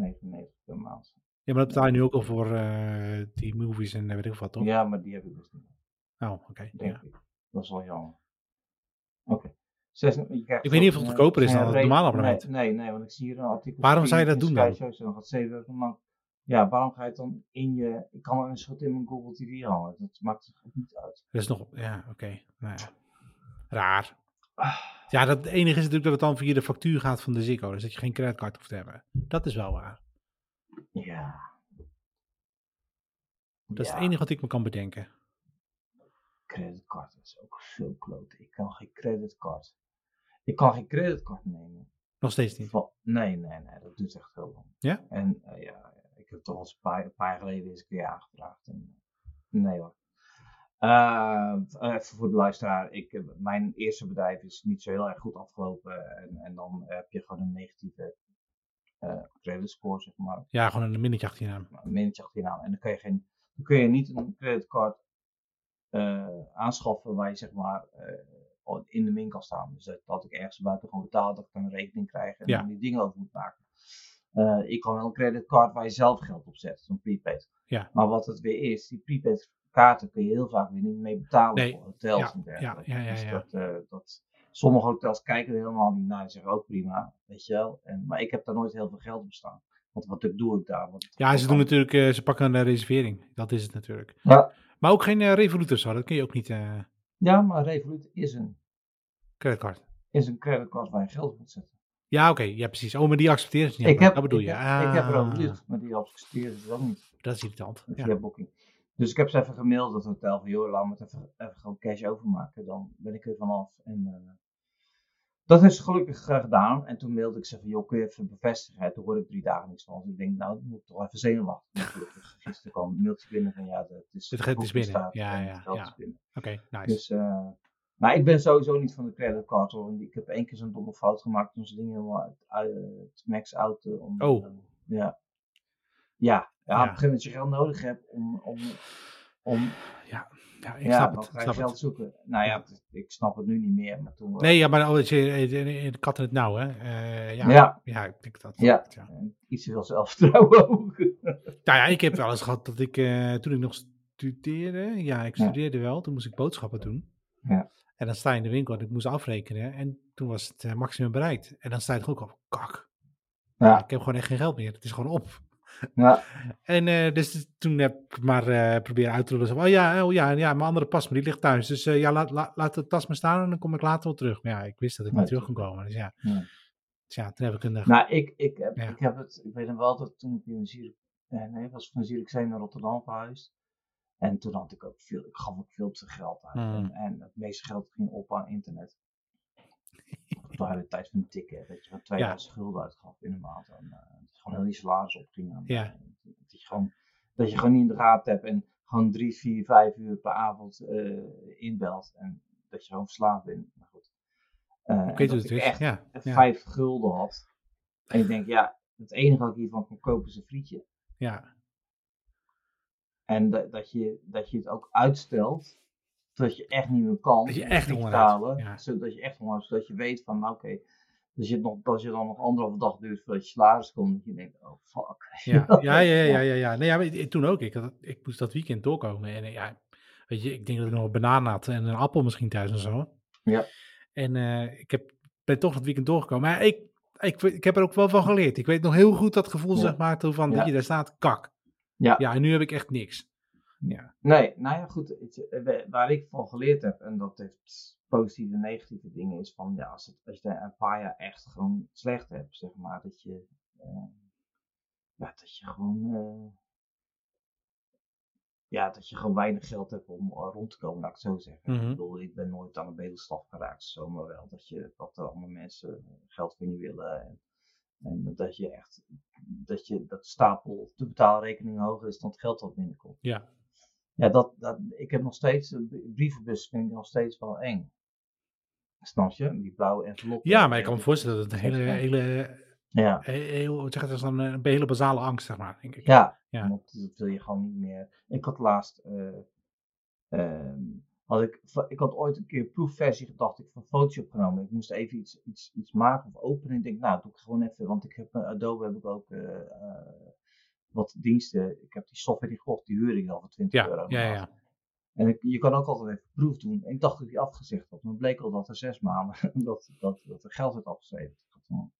6,99 per maand. Ja, maar dat betaal je nu ook al voor eh, die movies en weet ik wat, toch? Ja, maar die heb ik dus niet. Oh, oké. Denk ja. ik. Dat is wel jammer. Oké. Zes- je krijgt Ik weet niet of het eh, goedkoper is dan het normale abonnement. Nee, nee, want ik zie hier een artikel. Waarom zou je dat doen dan? Shows, dan gaat 7 euro per maand. Ja, waarom ga je het dan in je. Ik kan het een schot in mijn Google TV halen. Dat maakt er niet uit. Dat is nog, ja, oké. Nou ja. Raar. Ja, dat, het enige is natuurlijk dat het dan via de factuur gaat van de Ziggo. Dus dat je geen creditcard hoeft te hebben. Dat is wel waar. Ja. Dat is Ja, het enige wat ik me kan bedenken. Creditcard is ook veel kloten. Ik kan geen creditcard. Ik kan geen creditcard nemen. Nog steeds niet. Nee, nee, nee, dat duurt echt heel lang. Ja? En eh, ja, ik heb toch al een paar, een paar jaar geleden eens een keer aangevraagd. En, nee hoor. Eh, even voor de luisteraar, ik, eh, mijn eerste bedrijf is niet zo heel erg goed afgelopen. En, en dan heb je gewoon een negatieve eh creditscore, zeg maar. Ja, gewoon een minnetje achter je naam. een minnetje achter je naam. En dan kun je, geen, dan kun je niet een creditcard eh, aanschaffen waar je zeg maar eh, in de min kan staan. Dus dat, dat ik ergens buiten gewoon betaal, dat ik dan een rekening krijg en Ja. dan die dingen over moet maken. Eh, ik kan wel een creditcard waar je zelf geld op zet, zo'n prepaid. Ja. Maar wat het weer is, die prepaid kaarten kun je heel vaak weer niet mee betalen Nee. voor hotels Ja, en dergelijke. ja, ja, ja, Dus dat, eh, dat, sommige hotels kijken er helemaal niet naar en zeggen ook prima, weet je wel. En, maar ik heb daar nooit heel veel geld op staan. Want wat doe ik daar? Want Ja, ze doen natuurlijk, eh, ze pakken een eh, reservering. Dat is het natuurlijk. Ja. Maar ook geen eh, Revolut zo. Dat kun je ook niet Ja, maar Revolut is een, creditcard. is een creditcard waar je geld op moet zetten. Ja, oké. ja, precies. Oh, maar die accepteren ze niet. Ik heb, dat bedoel ik je. heb, ik heb er Ah, ook lucht, maar die accepteren ze ook niet. Dat is irritant. via Ja. Booking. Dus ik heb ze even gemaild, dat hotel, van joh, laat me het even, even gewoon cash overmaken. Dan ben ik er vanaf. En eh, dat is gelukkig eh, gedaan. En toen mailde ik ze van, joh, kun je even bevestigen? En toen hoorde ik drie dagen niks van. Dus ik denk, nou, dan moet ik toch even zenuwachtig. Gisteren kwam een mailtje binnen van, ja, het is, Het geld is binnen. staat Ja, ja, ja. Oké, nice. Dus, eh, maar ik ben sowieso niet van de creditcard hoor. Ik heb één keer zo'n domme fout gemaakt toen ze dingen helemaal uit, uit het max out. om, Oh. ja. Ja, ja, op een gegeven moment je geld nodig hebt om, om, om ja, ik ja, snap het. ik je snap geld het. zoeken. Nou ja, ik snap het nu niet meer, maar toen. Nee, ja, maar eh, de kat in het nauw, hè? Eh, ja, Ja. ja. ik denk dat. Ja. ja. Iets te veel zelfvertrouwen ook. Nou ja, ik heb wel eens gehad dat ik, eh, toen ik nog studeerde, ja, ik studeerde wel, toen moest ik boodschappen doen. Ja. En dan sta je in de winkel en ik moest afrekenen en toen was het eh, maximum bereikt. En dan sta je toch ook op, kak, Ja, ik heb gewoon echt geen geld meer, het is gewoon op. ja, En eh, dus toen heb ik maar eh, proberen uit te rollen. Zo, oh ja, oh ja, ja, mijn andere pas, maar die ligt thuis. Dus eh, ja, laat, laat, laat de tas maar staan en dan kom ik later wel terug. Maar ja, ik wist dat ik Nee, niet terug kon komen. Dus ja, Ja. dus ja toen heb ik een... Nou, ik, ik, heb, Ja. ik heb het, ik weet nog wel dat toen ik in Zierik, nee, was van Zierikzee naar Rotterdam verhuisd. En toen had ik ook veel, ik gaf ook veel te veel geld uit. En, en het meeste geld ging op aan internet. Had de tijd van tikken, dat je gewoon 2000 gulden uitgaf in een maand. En eh, dat je gewoon heel je salaris opging. Ja. Dat, je gewoon, dat je gewoon niet in de gaten hebt en gewoon drie, vier, vijf uur per avond eh, inbelt. En dat je gewoon verslaafd bent. Maar goed. Eh, en ik weet hoe dat het ik is. echt Ja, ja, vijf gulden had. En ik denk, ja, het enige wat ik hiervan kon kopen is een frietje. ja, En dat, dat, je, dat je het ook uitstelt, zodat je echt niet meer kan. Dat je echt honger hebt, ja. Zodat je echt honger hebt, zodat je weet van, nou, oké, als, je het nog, als je dan nog anderhalve dag duurt voordat je salaris komt, je denkt, oh fuck. ja, ja, ja, ja, ja, ja. Nee, ja, maar toen ook. Ik, had, ik moest dat weekend doorkomen. En ja, weet je, ik denk dat ik nog een banaan had en een appel misschien thuis en zo. Ja. En eh, ik heb, ben toch dat weekend doorgekomen. Maar ik, ik, ik heb er ook wel van geleerd. Ik weet nog heel goed dat gevoel, Ja. zeg maar, toen van, Ja. dat je daar staat, kak. Ja. Ja, en nu heb ik echt niks. Ja. Nee, nou ja, goed. eh, waar ik van geleerd heb, en dat heeft positieve en negatieve dingen, is van, ja, als, het, als je een paar jaar echt gewoon slecht hebt, zeg maar, dat je, eh, ja, dat je gewoon, eh, ja, dat je gewoon weinig geld hebt om rond te komen, laat ik het zo zeggen. Mhm. Ik bedoel, ik ben nooit aan de bedelstaf geraakt, zo, maar wel dat, je, dat er allemaal mensen geld van je willen. En, en dat je echt, dat je, dat stapel de betaalrekening hoger is dan het geld dat binnenkomt. Ja. Ja, dat, dat, ik heb nog steeds, een brievenbus vind ik nog steeds wel eng. Snap je? Die blauwe envelop. Ja, maar ik kan me voorstellen dat het een hele, hele, Ja, he- heel, zeg je, dat is dan een hele basale angst, zeg maar, denk ik. ja. Ja. Want dat wil je gewoon niet meer. Ik had laatst, ehm, had ik, ik had ooit een keer een proefversie gedacht, ik van Photoshop genomen. Ik moest even iets, iets, iets maken of openen. Ik denk, nou, doe ik gewoon even, want ik heb, eh, Adobe heb ik ook eh, wat diensten. Ik heb die software die gekocht, die huur ik al voor 20 Ja, euro. ja, ja. En ik, je kan ook altijd even proef doen. En ik dacht dat ik die afgezegd had. Maar het bleek al dat er zes maanden dat, dat, dat er geld werd afgeschreven. Ik had van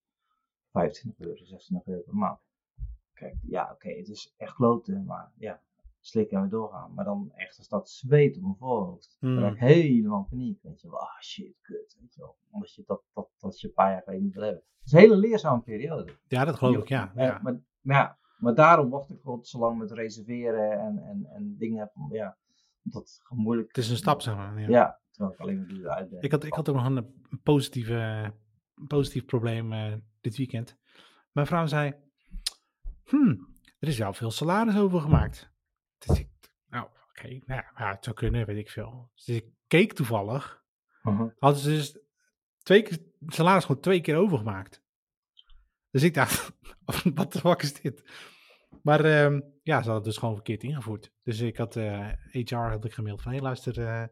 25 euro, 26 euro per maand. Kijk, ja, oké, het is echt kloten, maar ja, slikken en weer doorgaan. Maar dan echt, er staat zweet op mijn voorhoofd. Dan Hmm. raak ik helemaal in paniek, weet je wel. Ah, shit, kut, weet je wel. Omdat je dat, dat, dat je een paar jaar geleden niet wil hebben. Het is een hele leerzame periode. Ja, dat geloof ik, ja. Eh, ja. Maar, maar, ja, maar daarom wacht ik gewoon zo lang met reserveren en, en, en dingen heb. Ja, dat moeilijk. Het is een stap, zeg maar. Ja. Ja, terwijl ik alleen maar duur uit. Ik, had, ik had ook nog een, positieve, positief probleem eh, dit weekend. Mijn vrouw zei, hmm, er is wel veel salaris overgemaakt. Dus ik, nou, oké, nou ja, het zou kunnen, weet ik veel. Dus ik keek toevallig, Mhm. hadden ze dus twee keer, salaris gewoon twee keer overgemaakt. Dus ik dacht, wat de fuck is dit? Maar ehm, ja, ze hadden het dus gewoon verkeerd ingevoerd. Dus ik had eh, HR had ik gemaild van, hé luister, eh,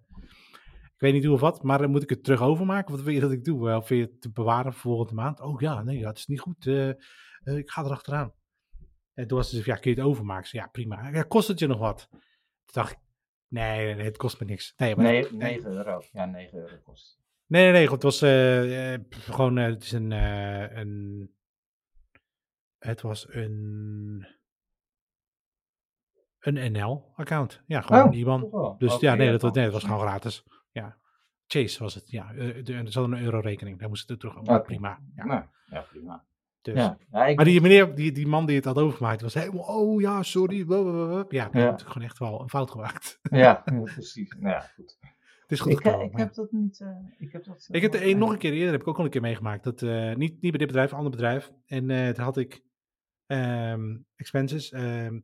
ik weet niet hoe of wat, maar dan moet ik het terug overmaken? Wat wil je dat ik doe? Of wil je het te bewaren voor volgende maand? Oh ja, nee, ja, het is niet goed. eh, eh, ik ga erachteraan. En toen was ze, ja, kun je het overmaken? Zei, ja, prima. Ja, kost het je nog wat? Toen dacht ik, nee, het kost me niks. Nee, maar Nee, nee, 9 euro. Ja, 9 euro kost. Nee, nee, nee, goed, het was eh, eh, gewoon, eh, het is een, eh, een, het was een, een NL-account. Ja, gewoon Oh, wel. Dus ja, nee, dat, was- nee, dat gewoon gratis. Ja. Chase was het, ja. eh, Er zat een euro-rekening. Daar moest het er terug. Oké. Prima. Ja, Nou, ja, prima. dus. Ja. Ja, ik, Maar die meneer, die, die man die het had overgemaakt, was helemaal, oh ja, sorry. blablabla. Ja, die Ja. gewoon echt wel een fout gemaakt. ja, precies. Nou ja, goed. Het is goed Ik, eh, gekomen. ik heb dat niet. eh, ik heb dat. Ik heb de een nog een keer eerder, heb ik ook al een keer meegemaakt. Dat, eh, niet, niet bij dit bedrijf, een ander bedrijf. En eh daar had ik ehm, expenses, ehm,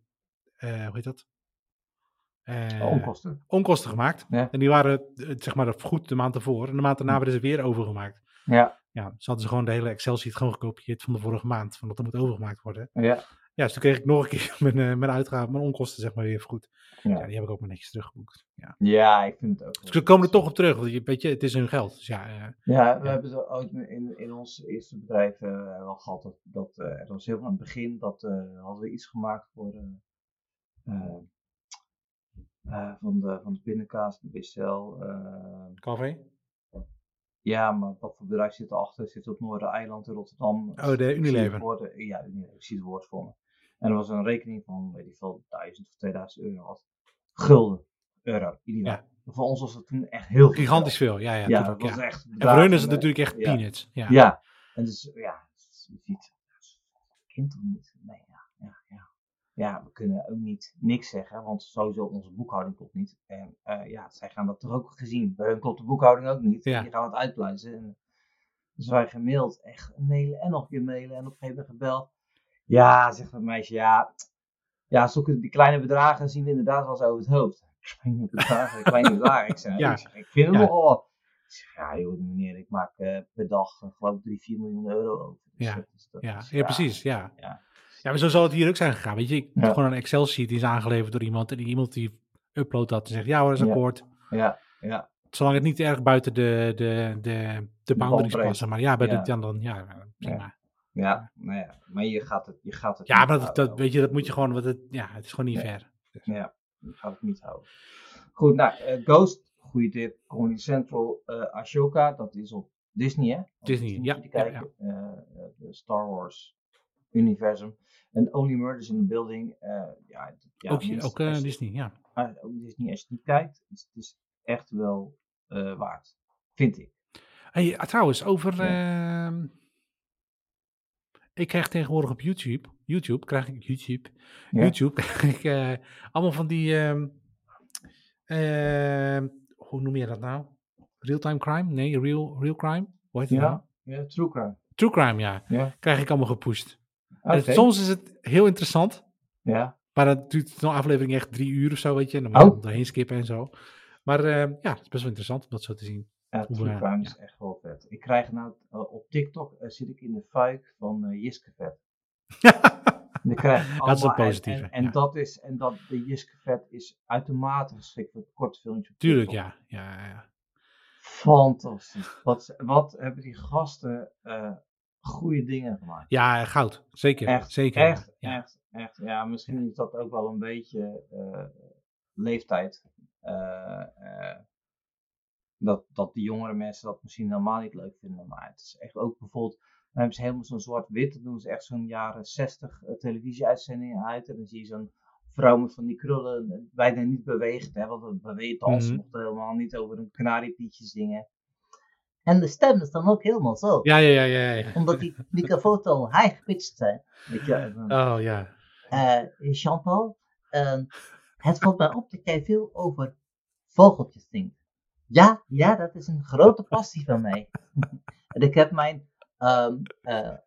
eh, hoe heet dat? Eh, Onkosten. onkosten gemaakt. Ja. En die waren eh, zeg maar goed de maand ervoor. En de maand daarna werden ze weer overgemaakt. Ja, Ja, dus hadden ze gewoon de hele Excel-sheet gewoon gekopieerd van de vorige maand. Van dat er moet overgemaakt worden. ja. Ja, dus toen kreeg ik nog een keer mijn, eh, mijn uitgaven, mijn onkosten zeg maar weer goed. Ja. Ja. die heb ik ook maar netjes teruggeboekt. Ja. ja, ik vind het ook. Dus we komen er toch op terug. Want je, weet je, het is hun geld. Dus ja, eh, Ja, we Ja. hebben het ooit in, in ons eerste bedrijf eh, wel gehad. Dat, dat, eh, er was helemaal aan het begin dat hadden we iets gemaakt voor van, de, van de pindakaas, de eh, Calvé? ja, maar wat voor bedrijf zit erachter? Zit op Noordereiland in Rotterdam. Oh, de Unilever. ja, Unilever. Ik zie het woord voor me. En er was een rekening van, weet ik veel, 1000 of 2000 euro. Had. Gulden, euro, ieder jaar. Voor ons was het toen echt heel veel. Gigantisch veel. Ja, ja, Ja, dat was ja. echt. En voor hun is het natuurlijk echt ja. peanuts. Ja. Ja, en dus ja, je ziet, kind toch niet? Nee, ja, ja, ja. Ja, we kunnen ook niet niks zeggen, want sowieso onze boekhouding klopt niet. En eh, ja, zij gaan dat toch ook gezien. Bij hun klopt de boekhouding ook niet. Ja. Die gaan het uitpluizen. En, dus wij gemaild, echt mailen en nog een keer mailen en op een gegeven moment gebeld. Ja, zegt dat meisje, ja, ja, zulke die kleine bedragen zien we inderdaad wel eens over het hoofd. Kleine bedragen, kleine bedragen. Ik, zeg, Ja. ik, zeg, ik vind het Ja. nogal. Ik zeg, ja joh, meneer, ik maak eh, per dag eh, geloof ik 3, 4 miljoen euro over. Dus Ja. dat Ja, precies. Ja. Ja. ja, maar zo zal het hier ook zijn gegaan. Weet je, ik Ja. gewoon een Excel-sheet die is aangeleverd door iemand. En die iemand die uploadt dat en zegt, ja hoor, dat is akkoord. Ja, ja, Zolang het niet erg buiten de, de, de, de boundaries passen. Maar ja, bij Ja. de, dan, dan, ja, prima. Ja, nou ja, maar je gaat het, je gaat het Ja, maar dat, dat, weet je, dat moet je gewoon, want het, ja, het is gewoon niet Nee. fair. Ja, je gaat het niet houden. Goed, nou, eh, Ghost, goede tip. Comedy Central, eh, Ashoka, dat is op Disney, hè? Op Disney, ja. Eh, de Star Wars universum. En Only Murders in the Building, ja, ja, ook minst- ook je- Disney, ja. ook Disney, als je niet kijkt, is het is echt wel waard. Vind ik. Hey, trouwens, over... ehm, ik krijg tegenwoordig op YouTube, YouTube krijg ik YouTube, Ja. YouTube, krijg ik eh, allemaal van die, ehm, ehm, hoe noem je dat nou? Real-time crime? Nee, real, real crime? Hoe heet het nou? Ja, ja True Crime. True crime, ja. Ja. Krijg ik allemaal gepusht. En soms is het heel interessant, Ja, maar dan duurt zo'n aflevering echt drie uur of zo, weet je. En dan moet je Oh. doorheen skippen en zo. Maar ehm, ja, het is best wel interessant om dat zo te zien. Ja True eh, Crime ja. is echt wel vet. Ik krijg nou, eh, op TikTok eh, zit ik in de fuik van Jiske Vet. Dat is een positieve, En, en, en ja. dat is, en dat, de Jiske Vet is uitermate geschikt voor korte filmpjes. op Tuurlijk, ja. ja, ja. Fantastisch. Wat, wat hebben die gasten goede dingen gemaakt. Ja, goud. Zeker. Echt, zeker. Echt, ja. echt, echt. Ja, misschien is dat ook wel een beetje eh, leeftijd. Eh, eh, dat, dat die jongere mensen dat misschien helemaal niet leuk vinden. Maar het is echt ook bijvoorbeeld. Dan hebben ze helemaal zo'n zwart-wit. Dan doen ze echt zo'n jaren 60 eh, televisieuitzendingen uit. En dan zie je zo'n vrouw met van die krullen eh, bijna niet beweegt. Hè, want beweegt als Mhm. mocht helemaal niet over een kanariepietje zingen. En de stem is dan ook helemaal zo. Ja, ja, ja, ja. ja. Omdat die microfoons al high gepitcht zijn. Weet je, en dan- Oh ja. eh Jean-Paul, het valt mij op dat jij veel over vogeltjes zingt. Ja, ja, dat is een grote passie van mij. en ik heb mijn eh,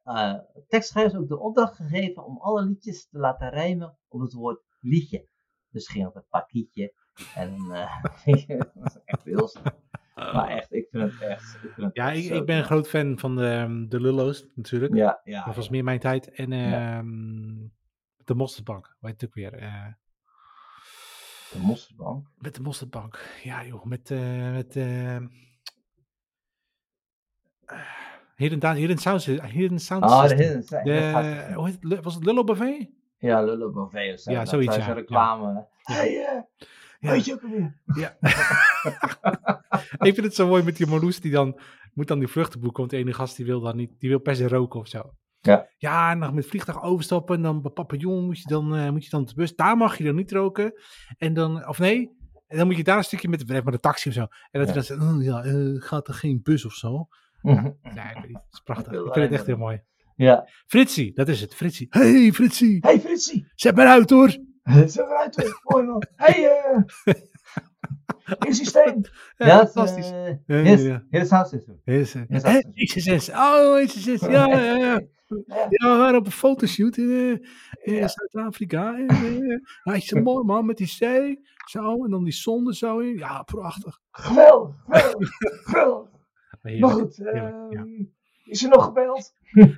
eh, tekstschrijvers ook de opdracht gegeven om alle liedjes te laten rijmen op het woord liedje. Dus ging op het pakietje. En eh, weet je, dat is echt heel snel. Maar echt, ik vind het echt. Ik vind het Ja, ik, ik ben een groot fan van de, ehm, de Lullo's natuurlijk. Ja, ja. dat was meer mijn tijd. En Ja. ehm, de Mosterdbank, heet het ook weer? Eh, De mosterdbank. met de Mosterdbank. Ja joh, met... eh met ehm, eh, Hidden, Da- Hidden Sound, Hidden Sound Ah, de. Hidden Side, De, dat gaat- hoe heet het? Lu- was het Lullo Buffet? Ja, Lullo Bovee of zo. Ja, zoiets, ja. reclame. Hey, eh, Ja. weet je ook alweer? Ja. ik vind het zo mooi met die Marloes die dan moet dan die vluchten boeken, want de ene gast die wil dan niet, die wil per se roken of zo. Ja. Ja, en dan met vliegtuig overstappen en dan bij papillon moet je dan, eh, moet je dan op de bus, daar mag je dan niet roken. En dan, of nee, En dan moet je daar een stukje met de, met de taxi of zo. En dat Ja. hij dan zegt, oh, ja, eh, gaat er geen bus of zo? Ja, ik weet niet. Het is prachtig. Ik vind het echt heel mooi. Ja. Fritsie, dat is het. Fritsie. Hey Fritsie, Hey Fritsie! zet maar uit hoor. Zo eruit hoor. Mooi man. Hey eh. In systeem. Ja, Ja, dat is, fantastisch. Ja, ja, Yes, ja. hier is system. Ja, hey, dat XSS. Oh, XSS. Ja, ja, ja. Ja. Ja, we waren op een fotoshoot in, eh, in Zuid-Afrika. En, hij is zo mooi man, met die zee. Zo, en dan die zon er zo in. Ja, prachtig. Geweldig, geweldig, geweldig. Maar goed, heerlijk, ja. ehm, is er nog gebeld?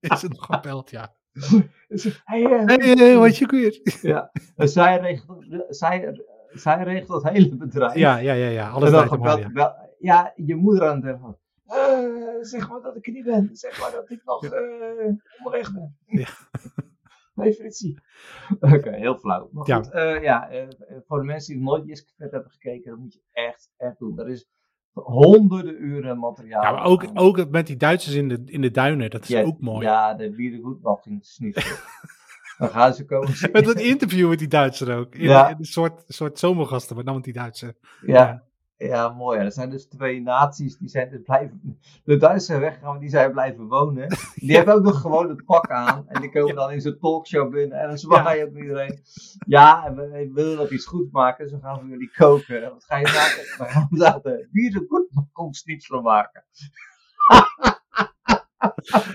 is het nog gebeld, ja. Is er- Hey, Hey, eh, wat je weer? Ja, zij regelt, zij, zij regelt het hele bedrijf. Ja, ja, ja, ja. Alles en dan gebeld, ja. gebeld- ja, je moeder aan het telefoon. Eh, zeg maar dat ik er niet ben. Zeg maar dat ik nog eh, onderweg ben. Ja. Nee, Fritsie. Oké, heel flauw. Maar Ja. goed, eh, ja, eh, voor de mensen die nooit Jiske Vet hebben gekeken, dat moet je echt, echt doen. Er is honderden uren materiaal. Ja, maar ook, aan. ook met die Duitsers in de, in de duinen, dat is Ja, ook mooi. Ja, de Wiedergoedwachting is niet zo. Dan gaan ze komen. Met dat interview met die Duitser ook. In, Ja. in een soort, soort zomergasten, maar dan met die Duitser. Ja, ja, mooi. Ja. Er zijn dus twee naties die zijn dus blijven. De Duitsers zijn weggegaan, maar die zijn blijven wonen. Die hebben ook nog gewoon het pak aan. En die komen dan in zo'n talkshow binnen. En dan zwaaien ook iedereen. Ja, en we, we willen nog iets goed maken. Dus we gaan voor jullie koken. En Wat ga je maken? We gaan vandaag de bieren goed schnitzel maken.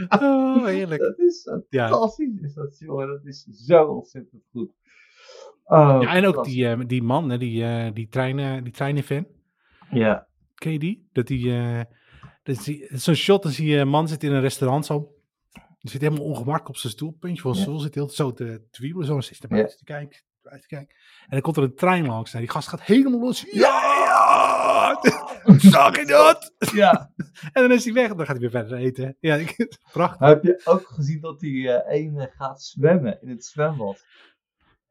Oh, heerlijk. Dat is fantastisch. Is dat, jongen. Dat is zo ontzettend goed. Oh, ja, en ook die, eh, die man, hè, die, eh die, treinen, die treinenfan. Ja. Ken je die? Dat die, eh, dat die- Zo'n shot als die eh, man zit in een restaurant zo. Die zit helemaal ongemakkelijk op zijn stoel. Puntje van zijn stoel zit heel zo te twiebelen. Zo zit erbij te kijken. te kijken. En dan komt er een trein langs. En die gast gaat helemaal los. Ja! Zag je dat? ja. En dan is hij weg. En dan gaat hij weer verder eten. Ja, prachtig. Heb je ook gezien dat die eh ene gaat zwemmen in het zwembad?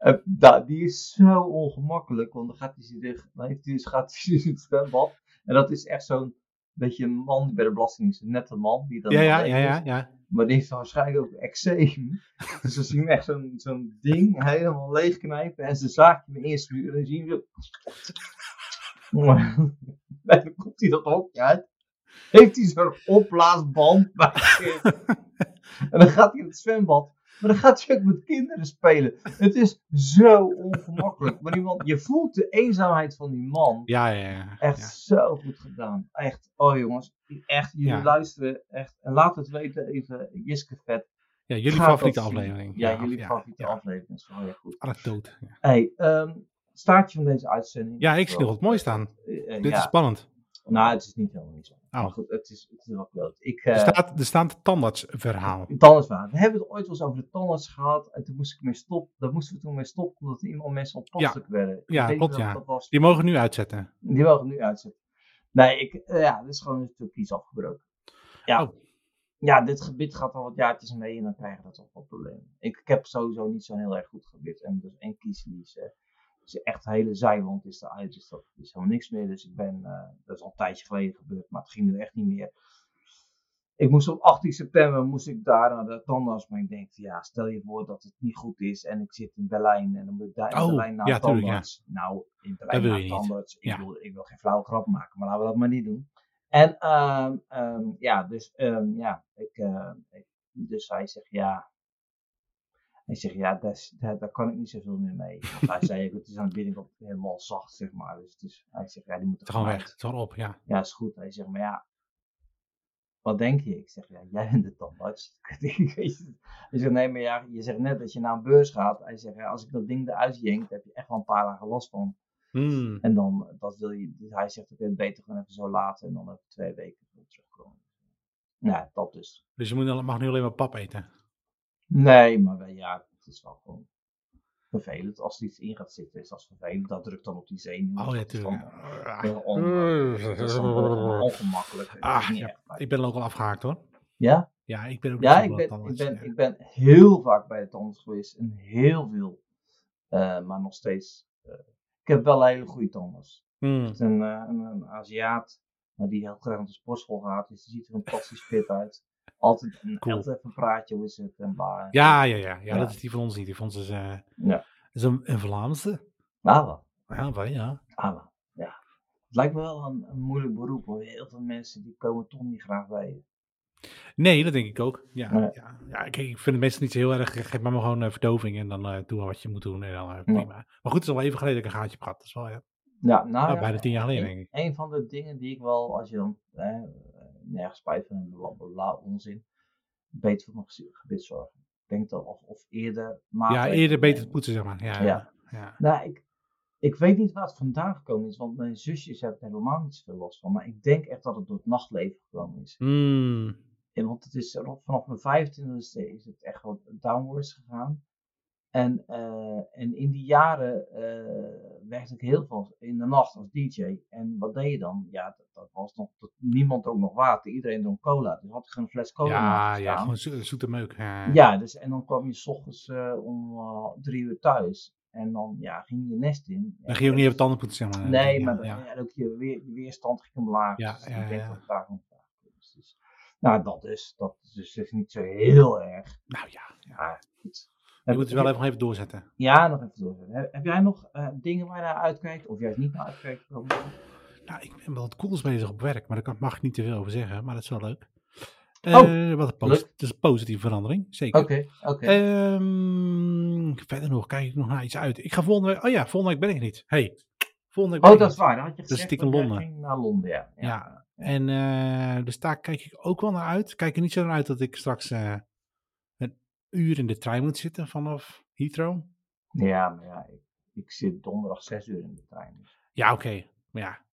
Eh, die is zo ongemakkelijk, want dan, gaat hij zich, dan heeft hij dus, gaat hij in het zwembad. En dat is echt zo'n beetje een man die bij de Belastingdienst, een nette man. Die dan Ja, ja, ja, ja. Maar die heeft dan waarschijnlijk ook eczeem. dus dan zien we echt zo'n zo'n ding helemaal leegknijpen en ze zaakje me inspuren. En dan zien we Maar dan komt hij dat ook uit. Heeft hij zo'n opblaasband bij zich. En dan gaat hij in het zwembad. Maar dan gaat hij ook met kinderen spelen. Het is zo ongemakkelijk. Maar die man, je voelt de eenzaamheid van die man. Ja, ja, ja. Echt ja. zo goed gedaan. Echt. Oh jongens. Echt. Jullie Ja. luisteren. Echt. En laat het weten even. Jiske Vet. Ja, jullie Ga favoriete dat aflevering. Ja, jullie ja, favoriete aflevering. is wel heel goed. Anekdote. Ja. Hey, ehm staartje van deze uitzending. Ja, ik zie nog wat moois staan. Eh, eh, Dit is spannend. Nou, het is niet helemaal niet zo. Oh. Maar goed, het is, het is wel kloot. Ik, Er eh staat, er staat een tandartsverhaal. tandartsverhaal. We hebben het ooit wel eens over de tandarts gehad. En toen moest ik mee stoppen. Daar moesten we toen mee stoppen, omdat iemand mensen onpasselijk werden. Ik Ja, klopt, ja. dat was. Die mogen nu uitzetten. Die mogen nu uitzetten. Nee, ik, eh, ja, dit is gewoon natuurlijk iets afgebroken. Ja. Oh. Ja, dit gebit gaat al wat jaartjes mee en dan krijgen we dat toch wel problemen. Ik, ik heb sowieso niet zo'n heel erg goed gebit. En dus één kieslies. Dus echt de hele zijwand is eruit. Dus dat is helemaal niks meer. Dus ik ben, eh, dat is al een tijdje geleden gebeurd, maar het ging nu echt niet meer. Ik moest op 18 september moest ik daar naar de tandarts. Maar ik denk, ja, stel je voor dat het niet goed is en ik zit in Berlijn en dan moet ik daar in Oh, Berlijn naar ja, de tuurlijk, ja. tandarts. Nou, in Berlijn naar tandarts. Ik, Ja. wil, ik wil geen flauwe grap maken, maar laten we dat maar niet doen. En ehm, ehm, ja, dus ehm, ja, ik, eh, ik- dus hij zegt ja. Hij zegt ja, daar, kan ik niet zoveel meer mee. Hij zei het is aan de binnenkant helemaal zacht, zeg maar. Dus het is, hij zegt ja, die moet Het er gewoon weg. Het op, ja. Ja, is goed. Hij zegt, maar ja, wat denk je? Ik zeg, ja, jij bent de tandarts. Hij zegt, nee, maar ja, je zegt net dat je naar een beurs gaat. Hij zegt, ja, als ik dat ding eruit jenk, heb je echt wel een paar dagen last van. Hmm. En dan, dat wil je, dus hij zegt, ik het beter gewoon even zo laten en dan even twee weken terugkomen. Ja, dat dus. Dus je moet, mag nu alleen maar pap eten. Nee, maar wel, ja, het is wel gewoon vervelend. Als er iets in gaat zitten, is dat vervelend. Dat drukt dan op die zenuwen. Oh ja, tuurlijk. heel heel ongemakkelijk. Ah, ja. Ik ben er ook al afgehaakt hoor. Ja? Ja, ik ben ook Ja, ik ben, ik, ben, ja. ik ben heel vaak bij de tandarts geweest en heel veel. Eh, maar nog steeds. eh, ik heb wel een hele goede tandarts. Hmm. Een, eh, een, een Aziat, maar die heel graag naar de sportschool gaat. Dus die ziet er fantastisch fit uit. Altijd, een, Cool. altijd even een praatje, hoe is het en bla. Ja, ja, ja, ja. Dat is die van ons niet. Die van ons is... eh, Ja. is een, een Vlaamse. Nou, wel. Ja, wel, ja. Ah. Ja. Het lijkt me wel een, een moeilijk beroep hoor. Heel veel mensen die komen toch niet graag bij je. Nee, dat denk ik ook. Ja, Nee. ja, ja kijk, ik vind het meestal niet zo heel erg. Geef maar, maar gewoon eh, verdoving en dan eh doe wat je moet doen. En dan eh, prima. Maar goed, het is al even geleden dat ik een gaatje heb gehad. Dat is wel ja, Ja, nou, ja, bijna tien jaar geleden, denk ik. een van de dingen die ik wel, als je dan eh, nergens spijt van hebt, bla bla bla, onzin, beter voor mijn gebit zorgen. Ik denk dat, of, of eerder Ja, eerder beter poetsen, zeg maar. Ja, Ja. ja. Nou, ik, ik weet niet waar het vandaan gekomen is, want mijn zusjes hebben er helemaal niet zoveel last van. Maar ik denk echt dat het door het nachtleven gekomen is. Mm, En want het is vanaf mijn 25e is het echt wat downwards gegaan. En, eh, en in die jaren eh, werkte ik heel veel in de nacht als DJ. En wat deed je dan? Ja, dat, dat was nog, dat, niemand dronk nog water, iedereen dronk cola. Dus had ik een fles cola ja, ja, gewoon zo- zoete meuk. Ja. Ja, dus, en dan kwam je s ochtends eh, om drie uur thuis. En dan ja, ging je nest in. Dan ging je ook niet even tanden poetsen, zeg maar. Nee, Ja, maar dan- ja. en ook je, weer, je weerstand ging omlaag. Ja, dus ja, ik denk dat het daar. Dus, nou, dat is, dat is dus niet zo heel erg. Nou ja, ja. Ja, goed. Je moet het wel even, even doorzetten. Ja, nog even door. Heb, heb jij nog eh, dingen waar je naar uitkijkt? Of juist niet naar uitkijkt? Oké, Nou, ik ben wel het cools bezig op werk, maar daar mag ik niet te veel over zeggen, maar dat is wel leuk. Oh, Eh, wat een. Het is een positieve verandering, zeker. oké. Ehm, verder nog, kijk ik nog naar iets uit. Ik ga volgende week, oh ja, volgende week ben ik niet. Hey, volgende week Oh, dat is waar. Dat had je is gezegd. stiekem dat Londen. ging naar Londen, ja. Ja. En eh, dus daar kijk ik ook wel naar uit. Kijk er niet zo naar uit dat ik straks uur in de trein moet zitten vanaf Heathrow. Ja, maar ja, ik, ik zit donderdag zes uur in de trein. dus- Ja, oké. Maar ja.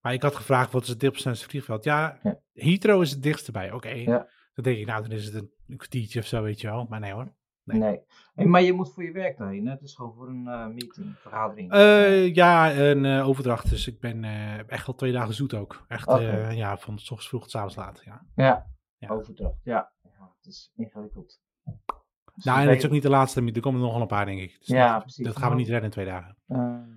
Maar ik had gevraagd, wat is het dichtstbijzijnde vliegveld? Ja, Ja. Heathrow is het dichtst bij. Oké. Ja. Dan denk ik, nou, dan is het een, een kwartiertje of zo, weet je wel. Maar nee hoor. Nee. Nee. Hey, maar je moet voor je werk daarheen. Hè? Het is gewoon voor een eh, meeting, vergadering. Eh, ja, een eh, overdracht. Dus ik ben echt al twee dagen zoet ook. Echt, ja, van s ochtends vroeg tot 's avonds laat. Ja. ja, Ja. overdracht. Ja. ja, het is ingewikkeld. Dus Nou, en dan het is ook niet de laatste. Er komen er nog wel een paar, denk ik. Dus Ja, dat, precies. Dat gaan we niet redden in twee dagen. je, eh,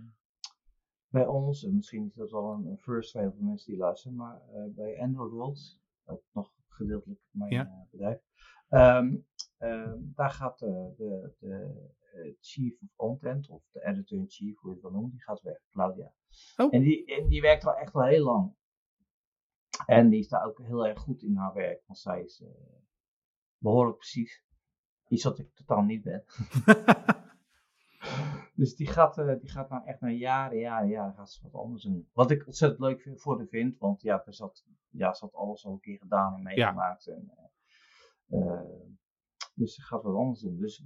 bij ons, en misschien is dat wel een, first voor mensen die luisteren, maar eh, bij Android World, ook nog gedeeltelijk mijn Ja. eh, bedrijf, ehm, ehm, daar gaat de, de eh, chief of content, of de editor-in-chief, hoe je het wil noemen, die gaat weg, Claudia. Oh. En, die, en die werkt al echt al heel lang. En die is daar ook heel erg goed in haar werk, want zij is eh, behoorlijk precies. Iets wat ik totaal niet ben. Dus die gaat, eh, die gaat nou echt na jaren, jaren, jaren gaat ze wat anders doen. Wat ik ontzettend leuk vind, voor de vind, want ja, ze had, ja, ze had alles al een keer gedaan en meegemaakt. En, eh, eh, dus ze gaat wat anders doen. Dus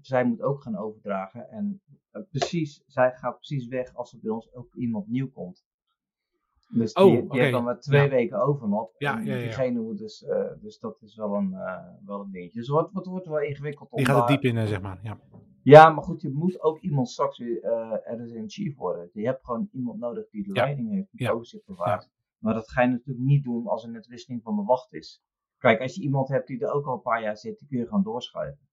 zij moet ook gaan overdragen. En precies, zij gaat precies weg als er bij ons ook iemand nieuw komt. Dus die, Oh, die oké. heeft dan maar twee Ja. weken overlap. Ja, en ja, ja. diegene moet dus, eh, dus dat is wel een, eh, wel een dingetje. Dus wat, wat wordt wel ingewikkeld. om Die gaat er daar- diep in, eh, zeg maar. Ja. ja, maar goed, je moet ook iemand straks weer eh editor-in-chief worden. Je hebt gewoon iemand nodig die de leiding heeft, die overzicht bewaart. Maar dat ga je natuurlijk niet doen als er net wisseling van de wacht is. Kijk, als je iemand hebt die er ook al een paar jaar zit, die kun je gewoon doorschuiven.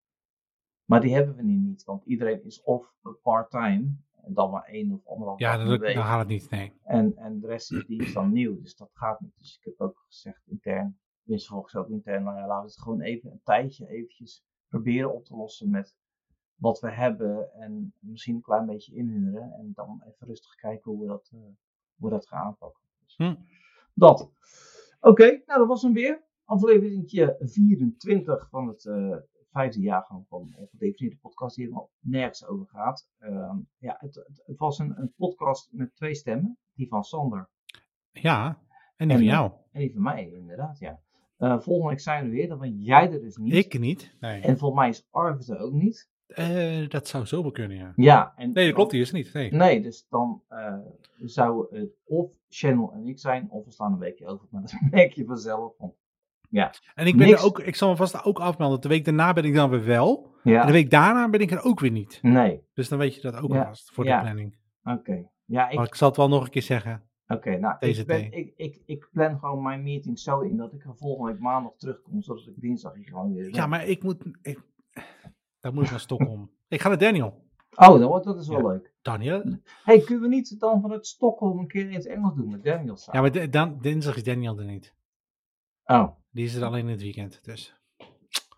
Maar die hebben we nu niet, want iedereen is of part-time, en dan maar één of anderhalf Ja, dat, week. dan gaat het niet. Nee. En, en de rest is, die is dan nieuw, dus dat gaat niet. Dus ik heb ook gezegd intern, tenminste volgens ook intern, nou ja, laten we het gewoon even een tijdje eventjes proberen op te lossen met wat we hebben en misschien een klein beetje inhuren en dan even rustig kijken hoe we dat, eh, hoe we dat gaan aanpakken. Dus Hm. Dat. Oké, nou dat was hem weer. Aflevering 24 van het eh, vijfde jaargang van Ongedefinieerde podcast die helemaal nergens over gaat. Ehm, ja, het, het, het was een, een podcast met twee stemmen. Die van Sander Ja, en die En, van jou. en die van mij, inderdaad, ja. Eh, volgende week zijn we er weer, dan ben jij er dus niet. Ik niet. Nee. En volgens mij is Arvid er ook niet. Eh, dat zou zomaar kunnen, ja. Ja. En Nee, dat klopt, die is niet. Nee. Nee, dus dan eh, zou het of Channel en ik zijn, of we slaan een weekje over. Maar dat merk je vanzelf. Want, En ik ben Niks. er ook, ik zal me vast ook afmelden. De week daarna ben ik dan weer wel. ja, En de week daarna ben ik er ook weer niet. nee, Dus dan weet je dat ook Ja, alvast voor ja. de planning. oké. Ja, ik, Maar ik zal het wel nog een keer zeggen. Oké, nou, ik, ben, ik, ik, ik plan gewoon mijn meeting zo in dat ik er volgende week maandag terugkom, zodat ik dinsdag hier gewoon weer Ja, maar ik moet... Ik, dan moet ik naar Stockholm. ik ga naar Daniel. Oh, dan wordt dat is wel Ja. leuk. Daniel? hey, kunnen we niet dan vanuit Stockholm een keer in het Engels doen met Daniel Ja, maar dan, dinsdag is Daniel er niet. Oh, Die is er alleen in het weekend. Dus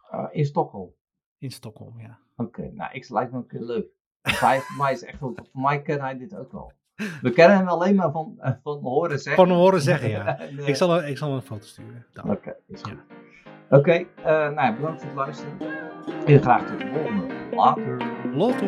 eh, in Stockholm. in Stockholm, ja. Oké, nou, ik lijkt me een keer leuk. Voor mij is echt wel, voor mij ken hij dit ook wel. We kennen hem alleen maar van, eh, van horen zeggen. Van horen zeggen, ja. Ik zal, ik zal een foto sturen. Oké, is goed. Oké, eh, nou ja, bedankt voor het luisteren. En graag tot de volgende. Later. Lotto.